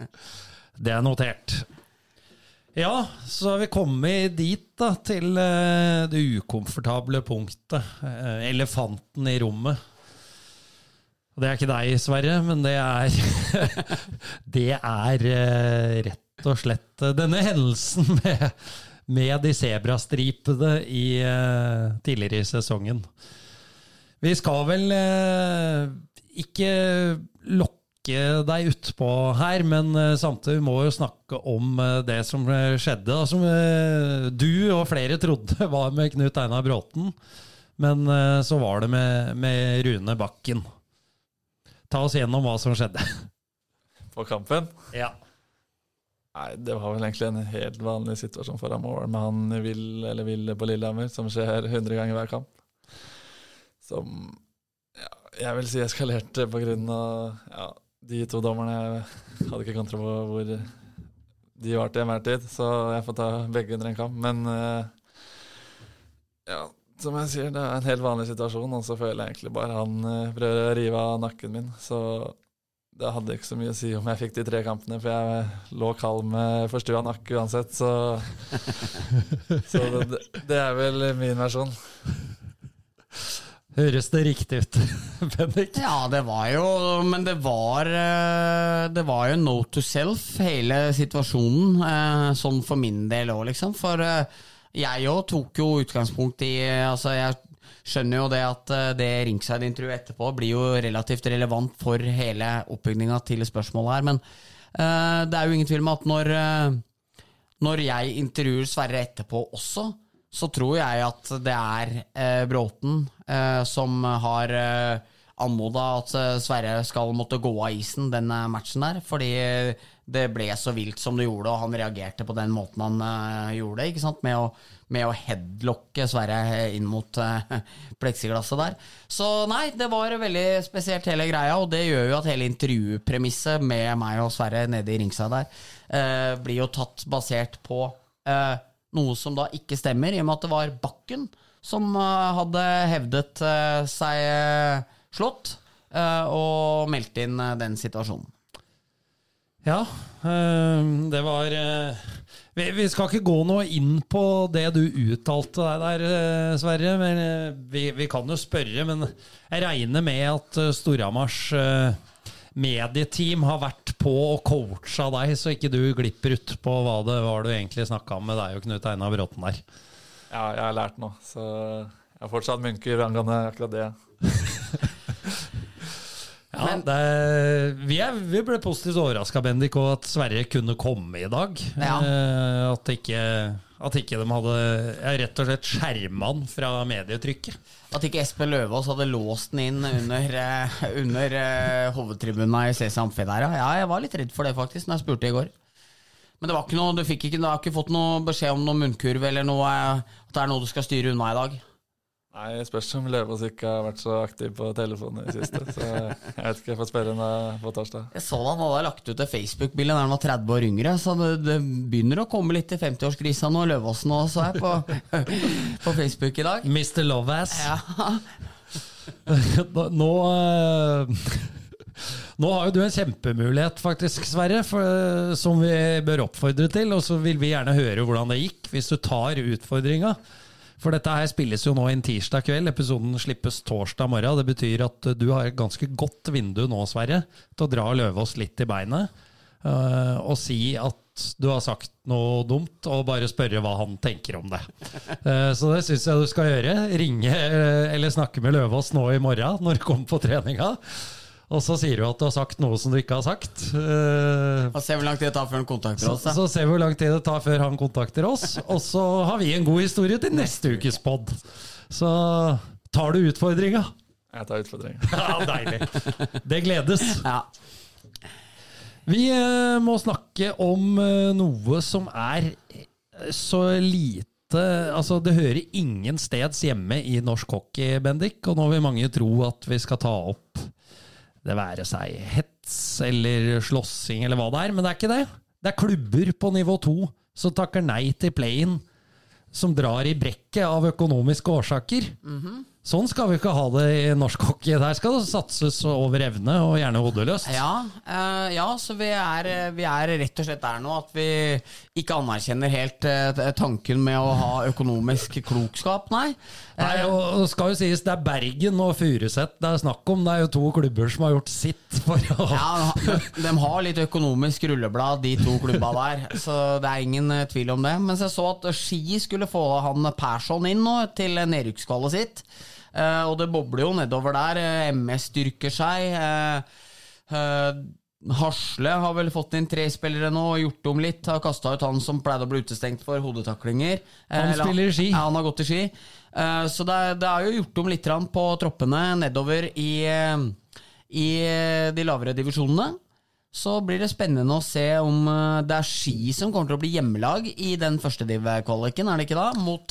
Det er notert. Ja, så har vi kommet dit, da, til eh, det ukomfortable punktet. Eh, elefanten i rommet. Det er ikke deg, Sverre, men det er Det er eh, rett og slett denne hendelsen med, med de sebrastripede i, tidligere i sesongen. Vi skal vel ikke lokke deg utpå her, men eh, samtidig må vi jo snakke om eh, det som eh, skjedde. Da, som du og flere trodde var med Knut Einar Bråten, men så var det med, med Rune Bakken. Ta oss gjennom hva som skjedde. På kampen? Ja. Nei, det var vel egentlig en helt vanlig situasjon for mål med han vil eller Ville på Lillehammer, som skjer 100 ganger hver kamp. Som ja, jeg vil si eskalerte på grunn av ja, de to dommerne. Hadde ikke kontroll på hvor de var til enhver tid, så jeg får ta begge under en kamp. Men eh, ja, som jeg sier, det er en helt vanlig situasjon, og så føler jeg egentlig bare han eh, prøver å rive av nakken min. Så det hadde ikke så mye å si om jeg fikk de tre kampene, for jeg lå kald med forstua nakke uansett, så Så det, det er vel min versjon. Høres det riktig ut, Bendik? ja, det var jo Men det var eh, Det var jo no to self, hele situasjonen. eh, Sånn for min del òg, liksom. For eh, jeg òg tok jo utgangspunkt i Altså, jeg skjønner jo det at det ringside-intervjuet etterpå blir jo relativt relevant for hele oppbygninga til spørsmålet her, men det er jo ingen tvil om at når når jeg intervjuer Sverre etterpå også, så tror jeg at det er eh, Bråten eh, som har eh, anmoda at eh, Sverre skal måtte gå av isen den matchen der, fordi det ble så vilt som det gjorde, og han reagerte på den måten han eh, gjorde det, ikke sant, med å, med å headlocke Sverre inn mot eh, pleksiglasset der. Så nei, det var veldig spesielt hele greia, og det gjør jo at hele intervjupremisset med meg og Sverre nede i ringside der, eh, blir jo tatt basert på eh, noe som da ikke stemmer, i og med at det var Bakken som eh, hadde hevdet eh, seg eh, slått, og meldt inn den situasjonen. Ja, det var vi, skal ikke gå noe inn på det du uttalte der, Sverre. Men vi, vi kan jo spørre, men jeg regner med at Storhamars medieteam har vært på og coacha deg, så ikke du glipper ut på hva det var du egentlig snakka om med deg og Knut Einar Bråten der. Ja, jeg har lært noe, så jeg har fortsatt munker angående akkurat det. Ja, Men- det, vi, er, vi ble positivt overraska, Bendik, og at Sverre kunne komme i dag. Ja. Eh, at, ikke, at ikke de hadde ja, rett og slett skjerma han fra medietrykket. At ikke Espen Løvaas hadde låst den inn under, eh, under uh, hovedtribuna i CC Amfi ja. Jeg var litt redd for det, faktisk, når jeg spurte i går. Men det var ikke noe, du, ikke, du har ikke fått noe beskjed om noen munnkurv eller noe, eh, at det er noe du skal styre unna i dag? Nei, spørs om Løvaas ikke har vært så aktiv på telefonen i det siste. Så jeg vet ikke, jeg får spørre henne på torsdag. Jeg så han hadde lagt ut et Facebook-bilde da han var 30 år yngre, så det, det begynner å komme litt i 50-årskrisa nå, Løvaasen òg, så jeg på, på Facebook i dag. Mr. Lovass. Ja. Nå eh, Nå har jo du en kjempemulighet, faktisk, Sverre, for, som vi bør oppfordre til. Og så vil vi gjerne høre hvordan det gikk, hvis du tar utfordringa. For dette her spilles jo nå en tirsdag kveld. Episoden slippes torsdag morgen. Det betyr at du har et ganske godt vindu nå, Sverre, til å dra Løvaas litt i beinet. Uh, og si at du har sagt noe dumt, og bare spørre hva han tenker om det. Uh, så det syns jeg du skal gjøre. Ringe uh, eller snakke med Løvaas nå i morgen når du kommer på treninga. Og så sier du at du har sagt noe som du ikke har sagt. Uh, Og se hvor lang tid det tar før han kontakter oss. Så, så ser vi hvor lang tid det tar før han kontakter oss. Og så har vi en god historie til neste ukes pod. Så tar du utfordringa. Jeg tar utfordringen. Ja, deilig. Det gledes. Ja. Vi uh, må snakke om uh, noe som er så lite Altså, det hører ingen steds hjemme i norsk hockey, Bendik. Og nå vil mange tro at vi skal ta opp det være seg hets eller slåssing eller hva det er, men det er ikke det. Det er klubber på nivå to som takker nei til play-in, som drar i brekket av økonomiske årsaker. Sånn skal vi ikke ha det i norsk hockey. Der skal det satses over evne, og gjerne hodeløst. Ja, uh, ja, så vi er, vi er rett og slett der nå at vi ikke anerkjenner helt uh, tanken med å ha økonomisk klokskap, nei. Nei, og skal jo sies, det er Bergen og Furuset det er snakk om. Det er jo to klubber som har gjort sitt for å Ja, de, de har litt økonomisk rulleblad, de to klubba der, så det er ingen eh, tvil om det. Mens jeg så at Ski skulle få han Persson inn nå til nedrykkskvalet sitt. Eh, og det bobler jo nedover der. Eh, MS styrker seg. Eh, Hasle har vel fått inn tre spillere nå og gjort om litt. Har kasta ut han som pleide å bli utestengt for hodetaklinger. Han eller- spiller Ski. Ja, han har gått i ski. Så det, er- det er jo gjort om litt på troppene nedover i, i de lavere divisjonene. Så blir det spennende å se om det er Ski som kommer til å bli hjemmelag i den første div-kvaliken, er det ikke da? Mot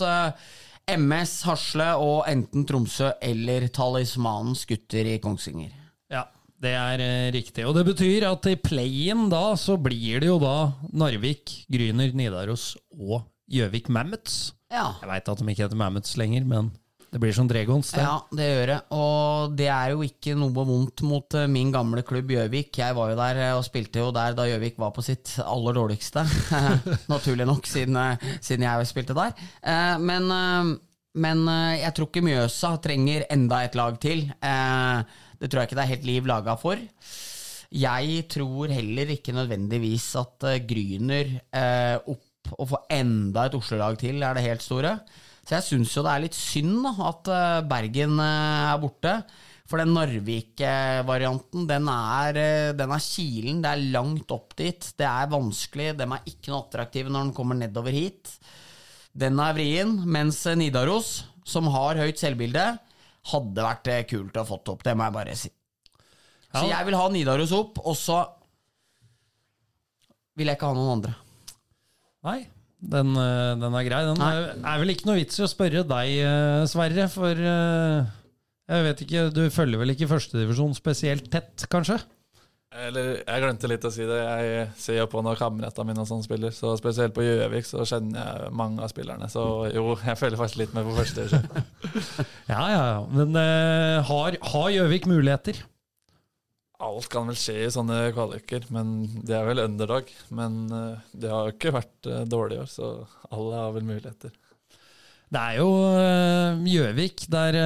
MS, Hasle og enten Tromsø eller Talismanens gutter i Kongsvinger. Ja, det er eh, riktig. Og det betyr at i play-in da, så blir det jo da Narvik, Gryner, Nidaros og Gjøvik Mammoths. Ja. Jeg veit at de ikke heter Mammoths lenger, men det blir som Dregons, det. Ja, det gjør det. Og det er jo ikke noe vondt mot eh, min gamle klubb Gjøvik. Jeg var jo der eh, og spilte jo der da Gjøvik var på sitt aller dårligste. Naturlig nok, siden, eh, siden jeg spilte der. Men, men jeg tror ikke Mjøsa trenger enda et lag til. Det tror jeg ikke det er helt liv laga for. Jeg tror heller ikke nødvendigvis at Gryner opp og få enda et Oslo-lag til er det helt store. Så jeg syns jo det er litt synd da, at eh, Bergen eh, er borte. For den Narvik-varianten, den eh, den er kilen. Det er langt opp dit. Det er vanskelig. De er ikke noe attraktive når de kommer nedover hit. Den er vrien. Mens Nidaros, som har høyt selvbilde, hadde vært kult å ha fått opp. Det må jeg bare si. Så jeg vil ha Nidaros opp, og så vil jeg ikke ha noen andre. Nei, den, eh, den er grei. Den er, er vel ikke noe vits i å spørre deg, eh, Sverre, for eh, jeg vet ikke, du følger vel ikke førstedivisjon spesielt tett, kanskje? Eller, jeg glemte litt å si det. Jeg ser jo på når kameratene mine og sånn spiller. Så spesielt på Gjøvik så kjenner jeg mange av spillerne. Så jo, jeg følger faktisk litt med på første divisjon. Ja, ja, ja. Men uh, har har Gjøvik muligheter? Alt kan vel skje i sånne kvaliker, men det er vel underdog. Men eh, det har jo ikke vært eh, dårlig i år, så alle har vel muligheter. Det er jo eh, Gjøvik. Der,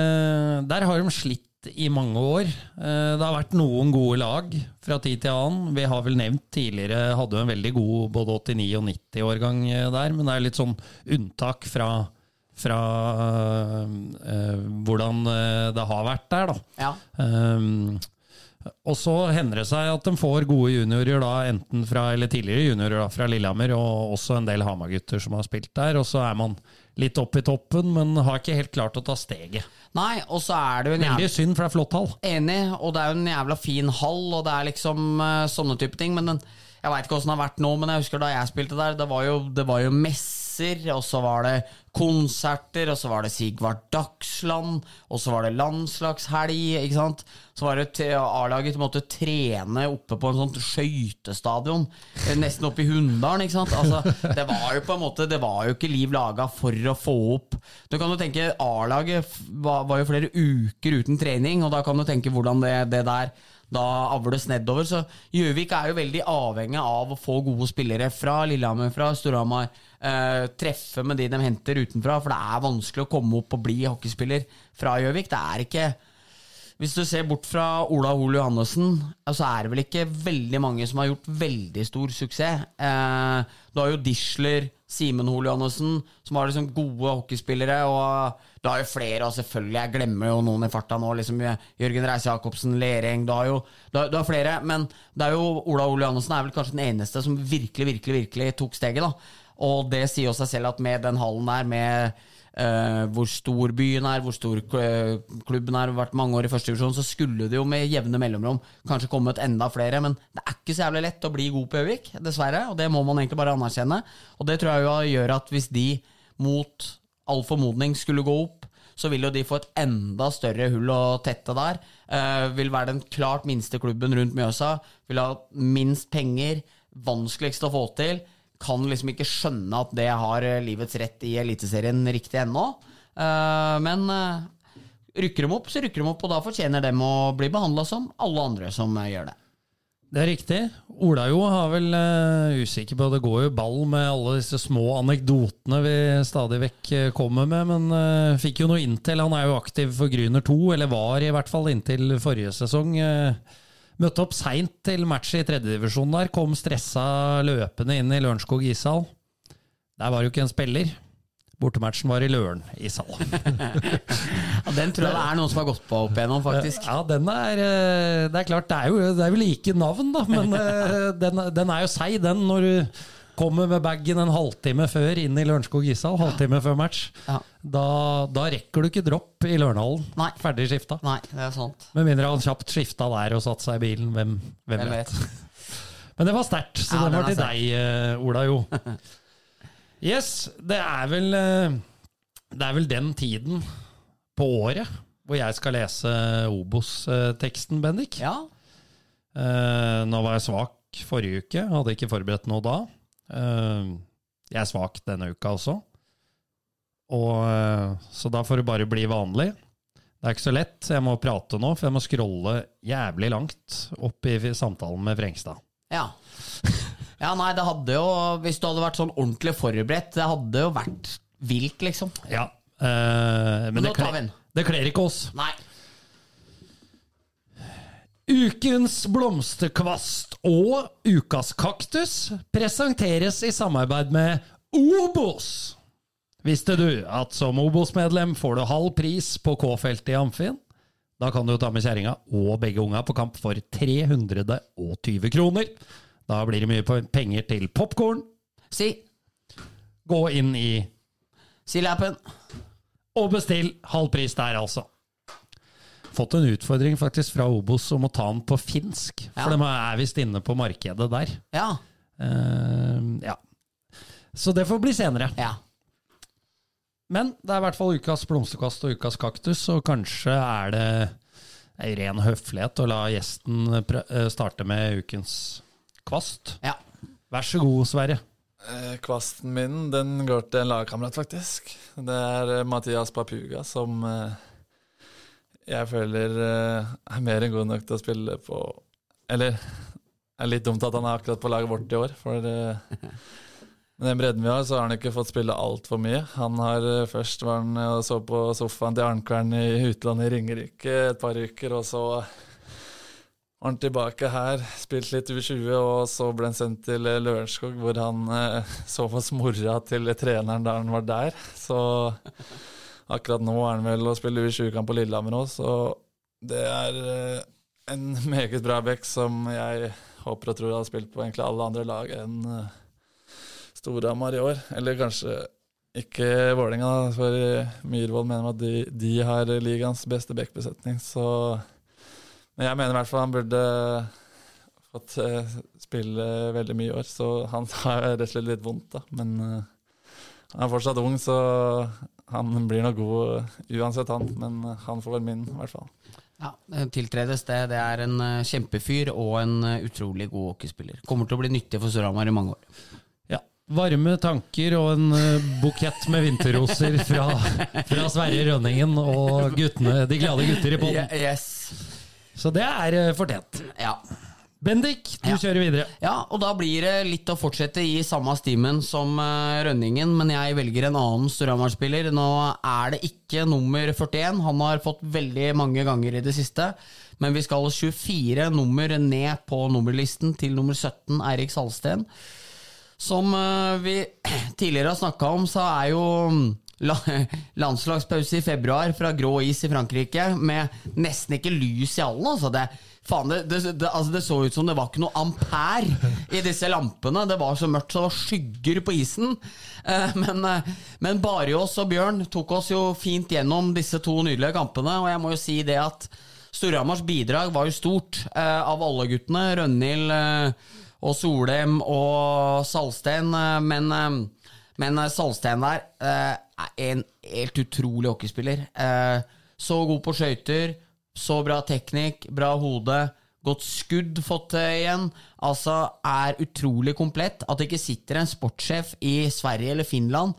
der har de slitt i mange år. Det har vært noen gode lag fra tid til annen. Vi har vel nevnt tidligere hadde jo en veldig god både 89- og 90-årgang der, men det er litt sånn unntak fra, fra eh, hvordan eh, det har vært der, da. Ja. Um, og så hender det seg at de får gode juniorer, da, enten fra, eller tidligere juniorer da, fra Lillehammer, og også en del Hamar-gutter som har spilt der. Og så er man litt opp i toppen, men har ikke helt klart å ta steget. Nei, og så er det jo en jævla Veldig synd, for det er flott hall. Enig, og det er jo en jævla fin hall, og det er liksom uh, sånne type ting. Men den, jeg veit ikke åssen det har vært nå, men jeg husker da jeg spilte der, det var jo, det var jo messer, og så var det konserter, og så var det Sigvart Dagsland, og så var det landslagshelg, ikke sant. Så var det A-laget måtte trene oppe på en sånn skøytestadion, eh, nesten oppe i Hunndalen, ikke sant. Altså, det var jo på en måte, det var jo ikke liv laga for å få opp Du kan jo tenke, A-laget var, var jo flere uker uten trening, og da kan du tenke hvordan det, det der da avles nedover. Så Gjøvik er jo veldig avhengig av å få gode spillere fra Lillehammer, fra Storhamar. Eh, treffe med de de henter utenfra, for det er vanskelig å komme opp og bli hockeyspiller fra Gjøvik. Det er ikke Hvis du ser bort fra Ola Hol Johannessen, så er det vel ikke veldig mange som har gjort veldig stor suksess. Eh, du har jo Disler, Simen Hol Johannessen, som har liksom gode hockeyspillere. Og du har jo flere, og selvfølgelig, jeg glemmer jo noen i farta nå. liksom Jørgen Reise Jacobsen, Lereng Du har jo du har, du har flere, men det er jo Ola Ole Johannessen er vel kanskje den eneste som virkelig, virkelig, virkelig tok steget. da Og det sier jo seg selv at med den hallen der, med Uh, hvor stor byen er, hvor stor klubben er, vært mange år i første divisjon, så skulle det jo med jevne mellomrom kanskje kommet enda flere. Men det er ikke så jævlig lett å bli god på Gjøvik, dessverre. Og det må man egentlig bare anerkjenne. Og det tror jeg jo gjør at hvis de mot all formodning skulle gå opp, så vil jo de få et enda større hull å tette der. Uh, vil være den klart minste klubben rundt Mjøsa. Vil ha minst penger, vanskeligst å få til. Kan liksom ikke skjønne at det har eh, livets rett i Eliteserien riktig ennå. Eh, men eh, rykker de opp, så rykker de opp, og da fortjener dem å bli behandla som alle andre som gjør det. Det er riktig. Ola jo har vel uh, usikker på Det går jo ball med alle disse små anekdotene vi stadig vekk kommer med, men uh, fikk jo noe inntil. Han er jo aktiv for Gryner 2, eller var i hvert fall inntil forrige sesong. Eh, møtte opp seint til match i tredjedivisjon der, kom stressa løpende inn i Lørenskog ishall. Der var jo ikke en spiller. Bortematchen var i Løren ishall. Ja, den tror jeg det er noen som har gått på opp igjennom, faktisk. Ja, den er eh, Det er klart, det er jo, det er jo like navn, da, men eh, den, den er jo seig, den, når du kommer med bagen en halvtime før inn i Lørenskog ishall, halvtime før match. Ja. Da, da rekker du ikke dropp i Lørenhallen. Nei. Ferdig skifta. Nei, det er sant. Med mindre han kjapt skifta der og satte seg i bilen. Hvem, hvem Hvem vet. vet. Men det var sterkt, så Ja, den var til deg, eh, Ola Jo. Yes, det er vel eh, Det er vel den tiden på året hvor jeg skal lese Obos-teksten, Bendik. Ja. Eh, nå var jeg svak forrige uke, hadde ikke forberedt noe da. Eh, jeg er svak denne uka også. Og, eh, så da får det bare bli vanlig. Det er ikke så lett, jeg må prate nå, for jeg må scrolle jævlig langt opp i samtalen med Frengstad. Ja. Ja, nei, det hadde jo Hvis du hadde vært sånn ordentlig forberedt, det hadde jo vært vilt, liksom. Ja, eh, men Men det kler, det kler ikke oss. Nei. Ukens blomsterkvast og ukas kaktus presenteres i samarbeid med Obos. Visste du at som Obos-medlem får du halv pris på K-feltet i Amfin? Da kan du ta med kjerringa og begge unga på kamp for 320 kroner. Da blir det mye penger til popkorn. Si. Gå inn i Si lappen. og bestill halv pris der, altså. Fått en utfordring faktisk fra Obos om å ta den på finsk. Ja. For de er visst inne på markedet der. Ja. Uh, ja. Så det får bli senere. ja. Men det er i hvert fall ukas blomsterkast og ukas kaktus, og kanskje er det ei ren høflighet å la gjesten eh, starte med ukens kvast. ja. Vær så god, Sverre. Eh, Kvasten min den går til en lagkamerat, faktisk. Det er eh, Mathias Papuga, som eh, jeg føler eh, er mer enn god nok til å spille på Eller det er litt dumt at han er akkurat på laget vårt i år, for eh, med den bredden vi har, så har han ikke fått spille altfor mye. Han har eh, Først var han og så på sofaen til Arnkvern i utlandet i Ringerike et par uker, og så var han tilbake her, spilt litt U20, og så ble han sendt til Lørenskog, hvor han eh, så på mora til treneren da han var der. Så akkurat nå er han vel å spille U20-kamp på Lillehammer òg, så det er eh, en meget bra back som jeg håper og tror har spilt på egentlig alle andre lag enn eh, Storhamar i år. Eller kanskje ikke Vålerenga, for eh, Myhrvold mener at de, de har ligaens beste backbesetning, Men jeg mener i hvert fall han burde fått spille veldig mye i år, så han har rett og slett litt vondt, da. Men han er fortsatt ung, så han blir nok god eh, uansett, han. Men eh, han får være min, i hvert fall. Ja, tiltredes det. Det er en eh, kjempefyr og en eh, utrolig god hockeyspiller. Kommer til å bli nyttig for Storhamar i mange år. Ja. Varme tanker og en eh, bukett med vinterroser fra, fra Sverre Rønningen og guttene, de glade gutter i polen Yes. Så det er eh, fortjent. Ja. Bendik, du Ja. kjører videre. ja, og da blir det litt å fortsette i samme stimen som eh, Rønningen, men jeg velger en annen Storhamar-spiller. Nå er det ikke nummer 41, han har fått veldig mange ganger i det siste. Men vi skal 24 nummer ned på nummerlisten til nummer 17, Eirik Salsten. Som eh, vi tidligere har snakka om, så er jo mm, landslagspause i februar fra grå is i Frankrike med nesten ikke lys i hallen. Altså det, faen, det, det, det, altså det så ut som det var ikke noe ampere i disse lampene. Det var så mørkt så det var skygger på isen. Eh, men, eh, men Bariås og Bjørn tok oss jo fint gjennom disse to nydelige kampene, og jeg må jo si det at Storhamars bidrag var jo stort eh, av alle guttene. Rønhild eh, og Solheim og Salsten. eh, men, eh, men Salsten der er en helt utrolig hockeyspiller. Så god på skøyter, så bra teknikk, bra hode. Godt skudd fått igjen. Altså er utrolig komplett. At det ikke sitter en sportssjef i Sverige eller Finland,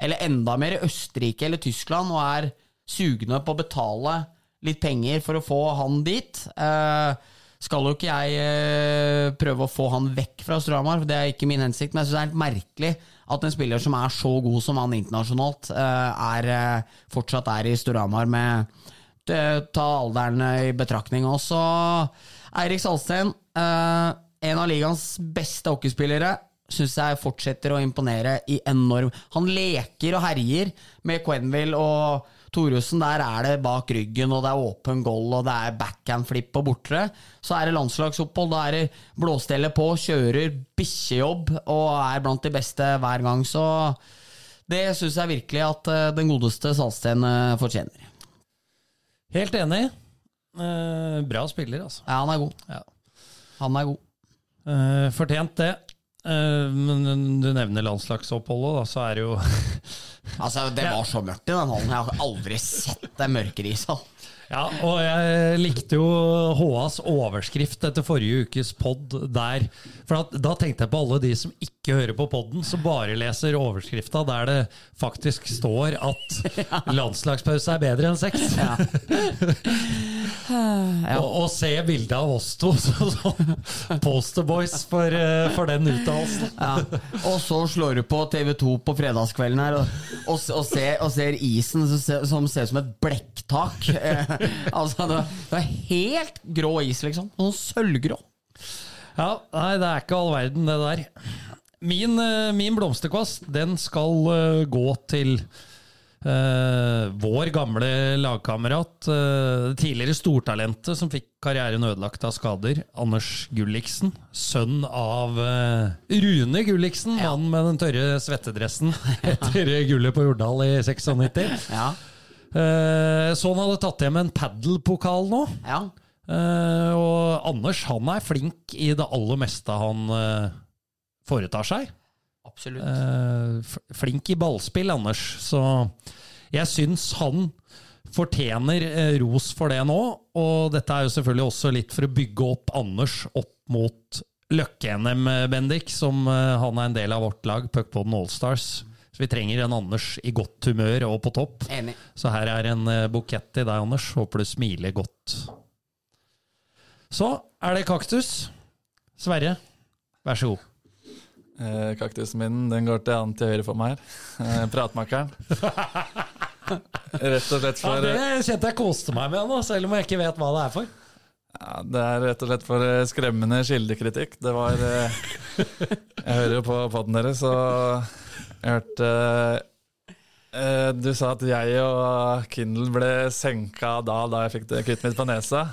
eller enda mer i Østerrike eller Tyskland, og er sugne på å betale litt penger for å få han dit. Eh, skal jo ikke jeg eh, prøve å få han vekk fra Storhamar, det er ikke min hensikt, men jeg syns det er helt merkelig at en spiller som er så god som han internasjonalt, eh, er, eh, fortsatt er i Storhamar med Ta alderen i betraktning også. Eirik Salsten, eh, en av ligaens beste hockeyspillere. Syns jeg fortsetter å imponere i enorm Han leker og herjer med Quenville og Thoresen. Der er det bak ryggen, og det er åpen goal, og det er backhand flipp på bortre. Så er det landslagsopphold. Da er det blåstelle på, kjører bikkjejobb og er blant de beste hver gang. Så det syns jeg virkelig at eh, den godeste Salsten eh, fortjener. Helt enig. Eh, bra spiller, altså. Ja, han er god. Ja. Han er god. Eh, fortjent det. Eh, men du nevner landslagsoppholdet, da, så er det jo Altså, Det var så mørkt i den hallen. Jeg har aldri sett det mørkere ishall. Ja, og jeg likte jo HAs overskrift etter forrige ukes pod der. For at, da tenkte jeg på alle de som ikke hører på podden, som bare leser overskrifta der det faktisk står at landslagspause er bedre enn sex. Ja. Og, og se bildet av oss to som posterboys for, eh, for den uttalelsen. Ja. Og så slår du på TV2 på fredagskvelden her og, og, og, ser, og ser isen som som ser ut som et blekktak. Altså, det, det er helt grå is, liksom. Sånn sølvgrå. Ja, nei, det er ikke all verden, det der. Min, eh, min blomsterkvast, den skal eh, gå til Uh, vår gamle lagkamerat, uh, tidligere stortalentet som fikk karrieren ødelagt av skader, Anders Gulliksen. Sønn av uh, Rune Gulliksen, Mannen med den tørre svettedressen etter gullet på Jordal i 96. Ja. Eh, så han hadde tatt hjem en padelpokal nå. Ja. Eh, og Anders han er flink i det aller meste han eh, foretar seg. Absolutt. Flink i ballspill, Anders. Så jeg syns han fortjener ros for det nå. Og dette er jo selvfølgelig også litt for å bygge opp Anders opp mot Løkke-NM, Bendik, som han er en del av vårt lag, Puckpodden Allstars. Så vi trenger en Anders i godt humør og på topp. Enig. Så her er en eh, bukett til deg, Anders. Håper du smiler godt. Så er det kaktus. Sverre, vær så god. Eh, kaktusen min den går til han til høyre for meg her. Eh, pratmakeren. Rett og slett Ja, for det kjente jeg koste meg med nå, selv om jeg ikke vet hva det er for. ja, Det er rett og slett for eh, skremmende kildekritikk. Det var eh, Jeg hører jo på poden deres, og jeg hørte eh, Du sa at jeg og Kindle ble senka da da jeg fikk det kuttet mitt på nesa.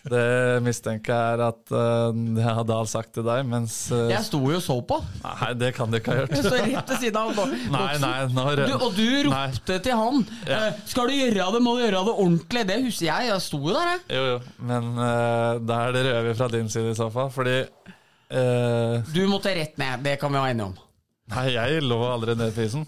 Det mistenker jeg er at uh, det har Dahl sagt til deg, mens uh, Jeg sto jo og så på. Nei, det kan du ikke ha gjort. Jeg står rett ved siden av boksen. Nei, nei, når Du, og du ropte til han Ja. eh, 'Skal du gjøre det, må du gjøre det ordentlig'. Det husker jeg. Jeg sto jo der, jeg. Jo, jo, men uh, da er det røver fra din side i så fall, fordi eh, Du måtte rett ned. Det kan vi være enige om. Nei, jeg lå aldri ned på isen.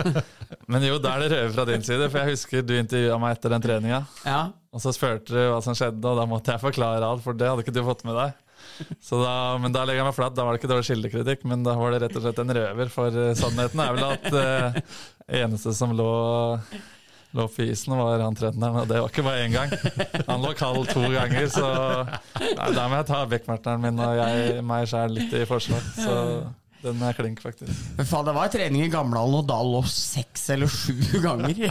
men jo, da er det røde fra din side, for jeg husker du intervjua meg etter den treninga. Ja. Og så spurte du hva som skjedde, og da måtte jeg forklare alt, for det hadde ikke du fått med deg. Så da, men da legger jeg meg flat. Da var det ikke dårlig kildekritikk, men da var det rett og slett en røver. For eh, sannheten er vel at uh, eneste som lå Lå på isen, var han trønderen, og det var ikke bare én gang. Han lå kald to ganger, så nei, da må jeg ta backmarteren min og jeg, meg sjæl litt i forsvar. Så den er klink, faktisk. Men faen, det var trening i Gamlehallen, og da lå seks eller sju ganger i,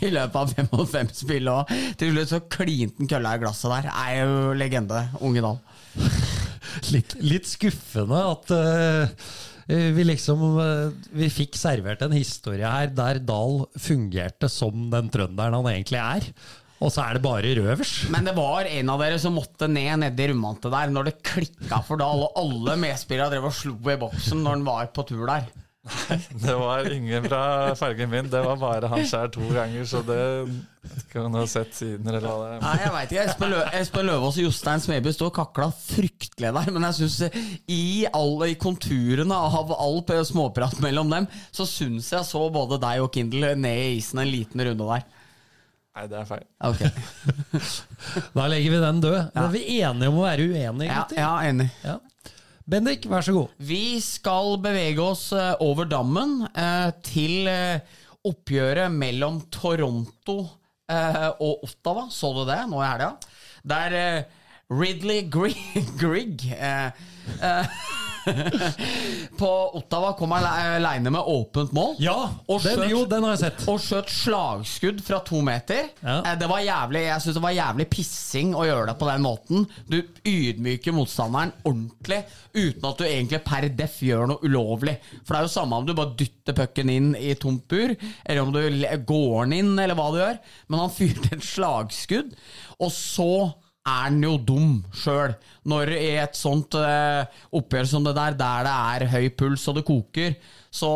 i løpet av fem mot fem-spill. Og til slutt så klinte han kølla i glasset der. Er jo legende, unge Dahl. litt, litt skuffende at uh vi liksom eh, Vi fikk servert en historie her der Dahl fungerte som den trønderen han egentlig er. Og så er det bare røvers. Men det var en av dere som måtte ned nedi rumantet der når det klikka for Dahl, og alle medspillere drev og slo i boksen når han var på tur der. Det var ingen fra fargen min, det var bare han sjæl to ganger, så det Skal man ha sett siden, eller hva det er. Nei, jeg vet ikke. Espen, Lø Espen Løvaas og Jostein Smeby står og kakla fryktelig der. Men jeg syns i alle i konturene av all småprat mellom dem, så syns jeg så både deg og Kindle ned i isen en liten runde der. Nei, det er feil. Okay. Da legger vi den død. Er vi enige om å være uenige, Ja, gutter? ja enig. Ja. Bendik, vær så god. Vi skal bevege oss eh, over dammen eh, til eh, oppgjøret mellom Toronto eh, og Ottawa. Så du det nå i helga? Der eh, Ridley Grig eh, eh, På Ottawa kom han aleine med åpent mål. Ja, Og den, skjøt- jo, den har jeg sett. Og skjøt slagskudd fra to meter. Ja. Eh, Det var jævlig Jeg syns det var jævlig pissing å gjøre det på den måten. Du ydmyker motstanderen ordentlig uten at du egentlig per def gjør noe ulovlig. For det er jo samme om du bare dytter pucken inn i tomt bur, eller om du går den inn, eller hva du gjør. Men han fyrte et slagskudd, og så er han jo dum sjøl. Når i et sånt uh, oppgjør som det der, der det er høy puls og det koker, så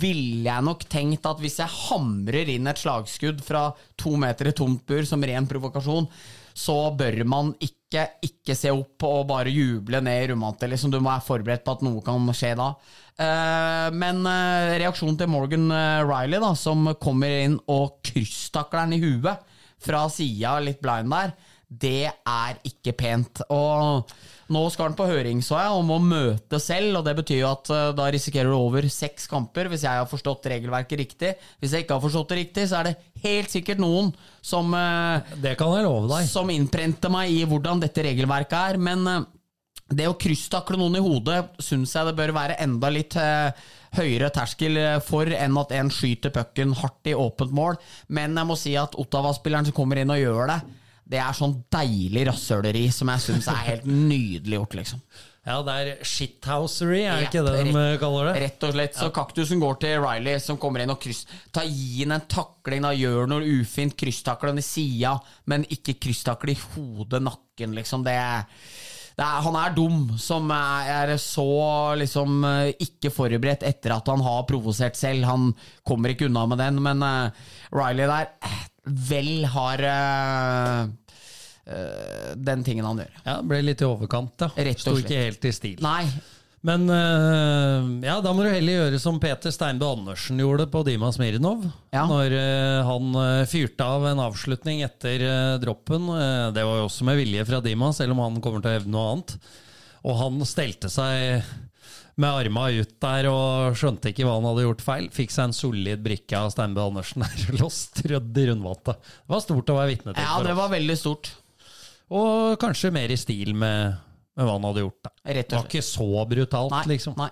ville jeg nok tenkt at hvis jeg hamrer inn et slagskudd fra to meter i tomt bur som ren provokasjon, så bør man ikke, ikke se opp og bare juble ned i rommet Liksom. Du må være forberedt på at noe kan skje da. Uh, men uh, reaksjonen til Morgan Riley, da, som kommer inn og krysstakler den i huet fra sida, litt blind der, det er ikke pent. Og nå skal han på høring, så jeg, om å møte selv, og det betyr jo at eh, da risikerer du over seks kamper, hvis jeg har forstått regelverket riktig. Hvis jeg ikke har forstått det riktig, så er det helt sikkert noen som, eh, Det kan jeg love deg. som innprenter meg i hvordan dette regelverket er. Men eh, det å krysstakle noen i hodet syns jeg det bør være enda litt høyere terskel for enn at en skyter pucken hardt i åpent mål. Men jeg må si at Ottawa-spilleren som kommer inn og gjør det, det er sånn deilig rasshøleri som jeg syns er helt nydelig gjort, liksom. Ja, det er shithousery, er det ikke det de kaller det? Rett og slett. Så kaktusen går til Riley, som kommer inn og kryss... Ta Gi han en takling, da gjør noe ufint. krysstakler han i sida, men ikke krysstakler i hodet, nakken, liksom. Det det er, Han er dum, som er, er så liksom eh, ikke forberedt etter at han har provosert selv. Han kommer ikke unna med den, men uh, Riley der eh, vel har eh, den tingen han gjør. Ja, ble litt i overkant, da. Rett og Sto slett. ikke helt i stil. Nei, Men eh, ja, da må du heller gjøre som Peter Steinbø Andersen gjorde på Dima Smirnov. Ja. Når eh, han eh, fyrte av en avslutning etter eh, droppen. Eh, det var jo også med vilje fra Dima, selv om han kommer til å hevne noe annet. Og han stelte seg med arma ut der og skjønte ikke hva han hadde gjort feil. Fikk seg en solid brikke av Steinbø Andersen der og lå strødd i rundvannet. Det var stort å være vitne til. ja, det var veldig stort. Og kanskje mer i stil med, med hva han hadde gjort. Da. Rett Det var ikke så brutalt, Nei, liksom. nei.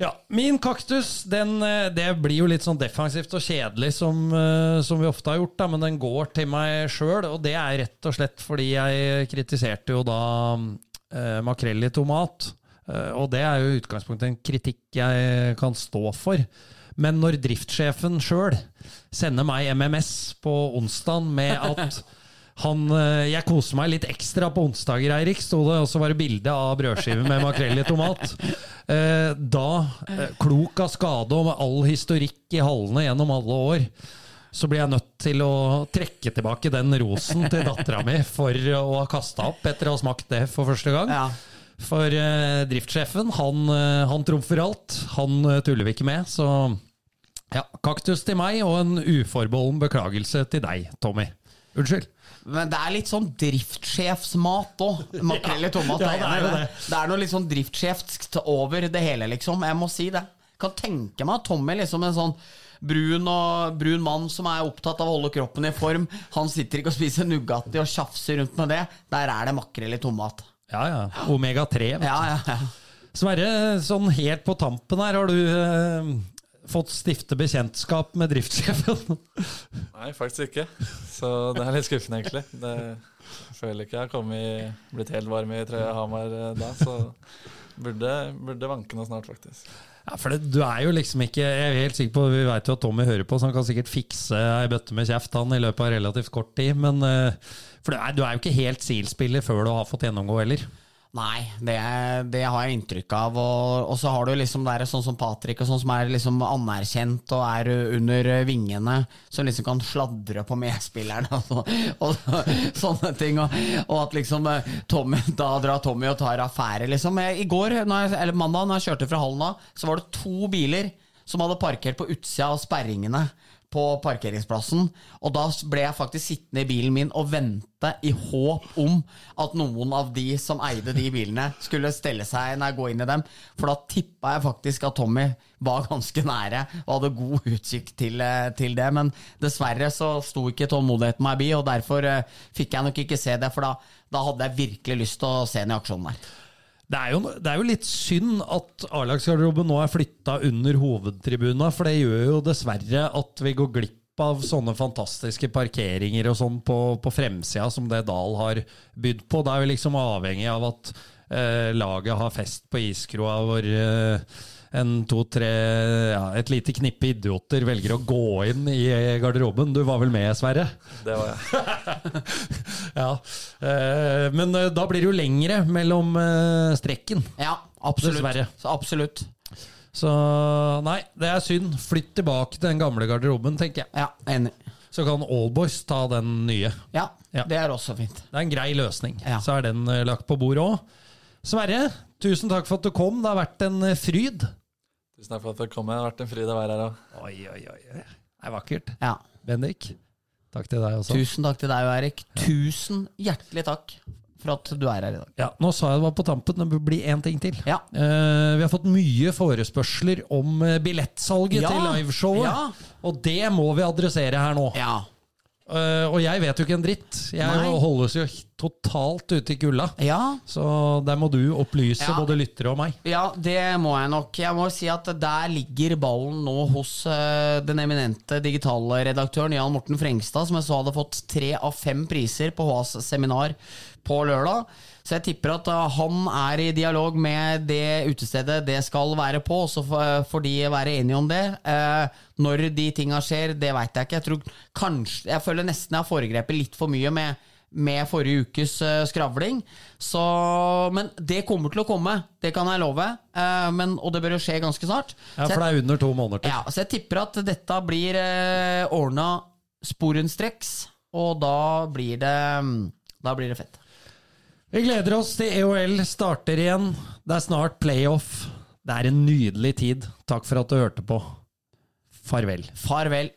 Ja, Min kaktus den, eh, det blir jo litt sånn defensivt og kjedelig, som, eh, som vi ofte har gjort, da, men den går til meg sjøl. Og det er rett og slett fordi jeg kritiserte jo da eh, makrell i tomat. Eh, og det er jo i utgangspunktet en kritikk jeg kan stå for. Men når driftssjefen sjøl sender meg MMS på onsdag med at han, eh, jeg koser meg litt ekstra på onsdager, Eirik, sto det, og så var det bilde av brødskive med makrell i tomat. Eh, da, eh, klok av skade og med all historikk i hallene gjennom alle år, så blir jeg nødt til å trekke tilbake den rosen til dattera mi for å ha kasta opp etter å ha smakt det for første gang. Ja. For eh, driftssjefen, han, eh, han trumfer alt. Han tuller vi ikke med, så ja, kaktus til meg og en uforbeholden beklagelse til deg, Tommy. Unnskyld. Men det er litt sånn driftssjefsmat òg. Makrell i tomat. Ja, det er det, det. er noe litt sånn driftssjefskt over det hele, liksom. Jeg må si det. Kan tenke meg at Tommy liksom en sånn brun, og, brun mann som er opptatt av å holde kroppen i form. Han sitter ikke og spiser Nugatti og tjafser rundt med det. Der er det makrell i tomat. Ja, ja. Omega-3. vet. Ja, ja, ja. Sverre, sånn helt på tampen her, har du eh, fått stifte bekjentskap med driftssjefen? Nei, faktisk ikke. Så det er litt skuffende, egentlig. Det, jeg føler ikke jeg har kommet, blitt helt varm i trøya Hamar eh, da, så burde, burde vanke noe snart, faktisk. Ja, for det, du er jo liksom ikke Jeg er helt sikker på Vi vet jo at Tommy hører på, så han kan sikkert fikse ei bøtte med kjeft han i løpet av relativt kort tid. Men eh, For du er, du er jo ikke helt SIL-spiller før du har fått gjennomgå heller. Nei, det, det har jeg inntrykk av. Og, og så har du liksom der, sånn som Patrick, og sånn som er liksom anerkjent og er under vingene, som liksom kan sladre på medspillerne og, så, og sånne ting. Og, og at liksom eh, Tommy, da drar Tommy og tar affære, liksom. Jeg- I går, jeg, eller mandag, når jeg kjørte fra Hallen av, så var det to biler som hadde parkert på utsida av sperringene på parkeringsplassen. Og da ble jeg faktisk sittende i bilen min og vente i håp om at noen av de som eide de bilene, skulle stelle seg når jeg går inn i dem. For da tippa jeg faktisk at Tommy var ganske nære og hadde god utsikt til, eh, til det. Men dessverre så sto ikke tålmodigheten meg bi, og derfor eh, fikk jeg nok ikke se det. For da, da hadde jeg virkelig lyst til å se den i aksjonen der. Det er, jo, det er jo litt synd at A-lagsgarderoben nå er flytta under hovedtribuna, for det gjør jo dessverre at vi går glipp av sånne fantastiske parkeringer og sånn på, på fremsida som det Dahl har bydd på. Da er vi liksom avhengig av at eh, laget har fest på iskroa hvor eh, en, to, tre ja, Et lite knippe idioter velger å gå inn i garderoben. Du var vel med, Sverre? Det var jeg. Ja. Eh, men eh, da blir det jo lengre mellom eh, strekken. Ja, absolutt. Dessverre. Så absolutt. Så nei, det er synd. Flytt tilbake til den gamle garderoben, tenker jeg. Ja, enig. Så kan Allboys ta den nye. Ja, Ja. det er også fint. Det er en grei løsning. Ja. Så er den lagt på bordet òg. Sverre, tusen takk for at du kom. Det har vært en fryd. Tusen takk for at dere kom. Det har vært en fryd å være her òg. Oi, oi, oi. Det er vakkert. Ja. Bendik, takk til deg også. Tusen takk til deg, Erik. Tusen hjertelig takk for at du er her i dag. Ja, nå sa jeg det var på tampen, det blir én ting til. Ja. Uh, vi har fått mye forespørsler om eh, billettsalget Ja. til liveshowet. Ja. Og det må vi adressere her nå. Ja. Eh, og jeg vet jo ikke en dritt. Jeg Nei. holdes jo totalt ute i kulda. Ja. Så der må du opplyse Ja. både lyttere og meg. Ja, det må jeg nok. Jeg må si at der ligger ballen nå hos uh, den eminente digitale redaktøren Jan Morten Frengstad, som jeg så hadde fått tre av fem priser på HAs seminar på lørdag. Så jeg tipper at eh, han er i dialog med det utestedet det skal være på, så får får de være enige om det. Eh, når de tinga skjer, det veit jeg ikke. Jeg tror kanskje Jeg føler nesten jeg har foregrepet litt for mye med med forrige ukes eh, skravling. Så, men det kommer til å komme, det kan jeg love. Eh, men, og det bør jo skje ganske snart. Ja, for det er under to måneder til. ja, så jeg tipper at dette blir eh, ordna sporenstreks, og da blir det Da blir det fett. Vi gleder oss til EOL starter igjen. Det er snart playoff. Det er en nydelig tid. Takk for at du hørte på. Farvel. Farvel.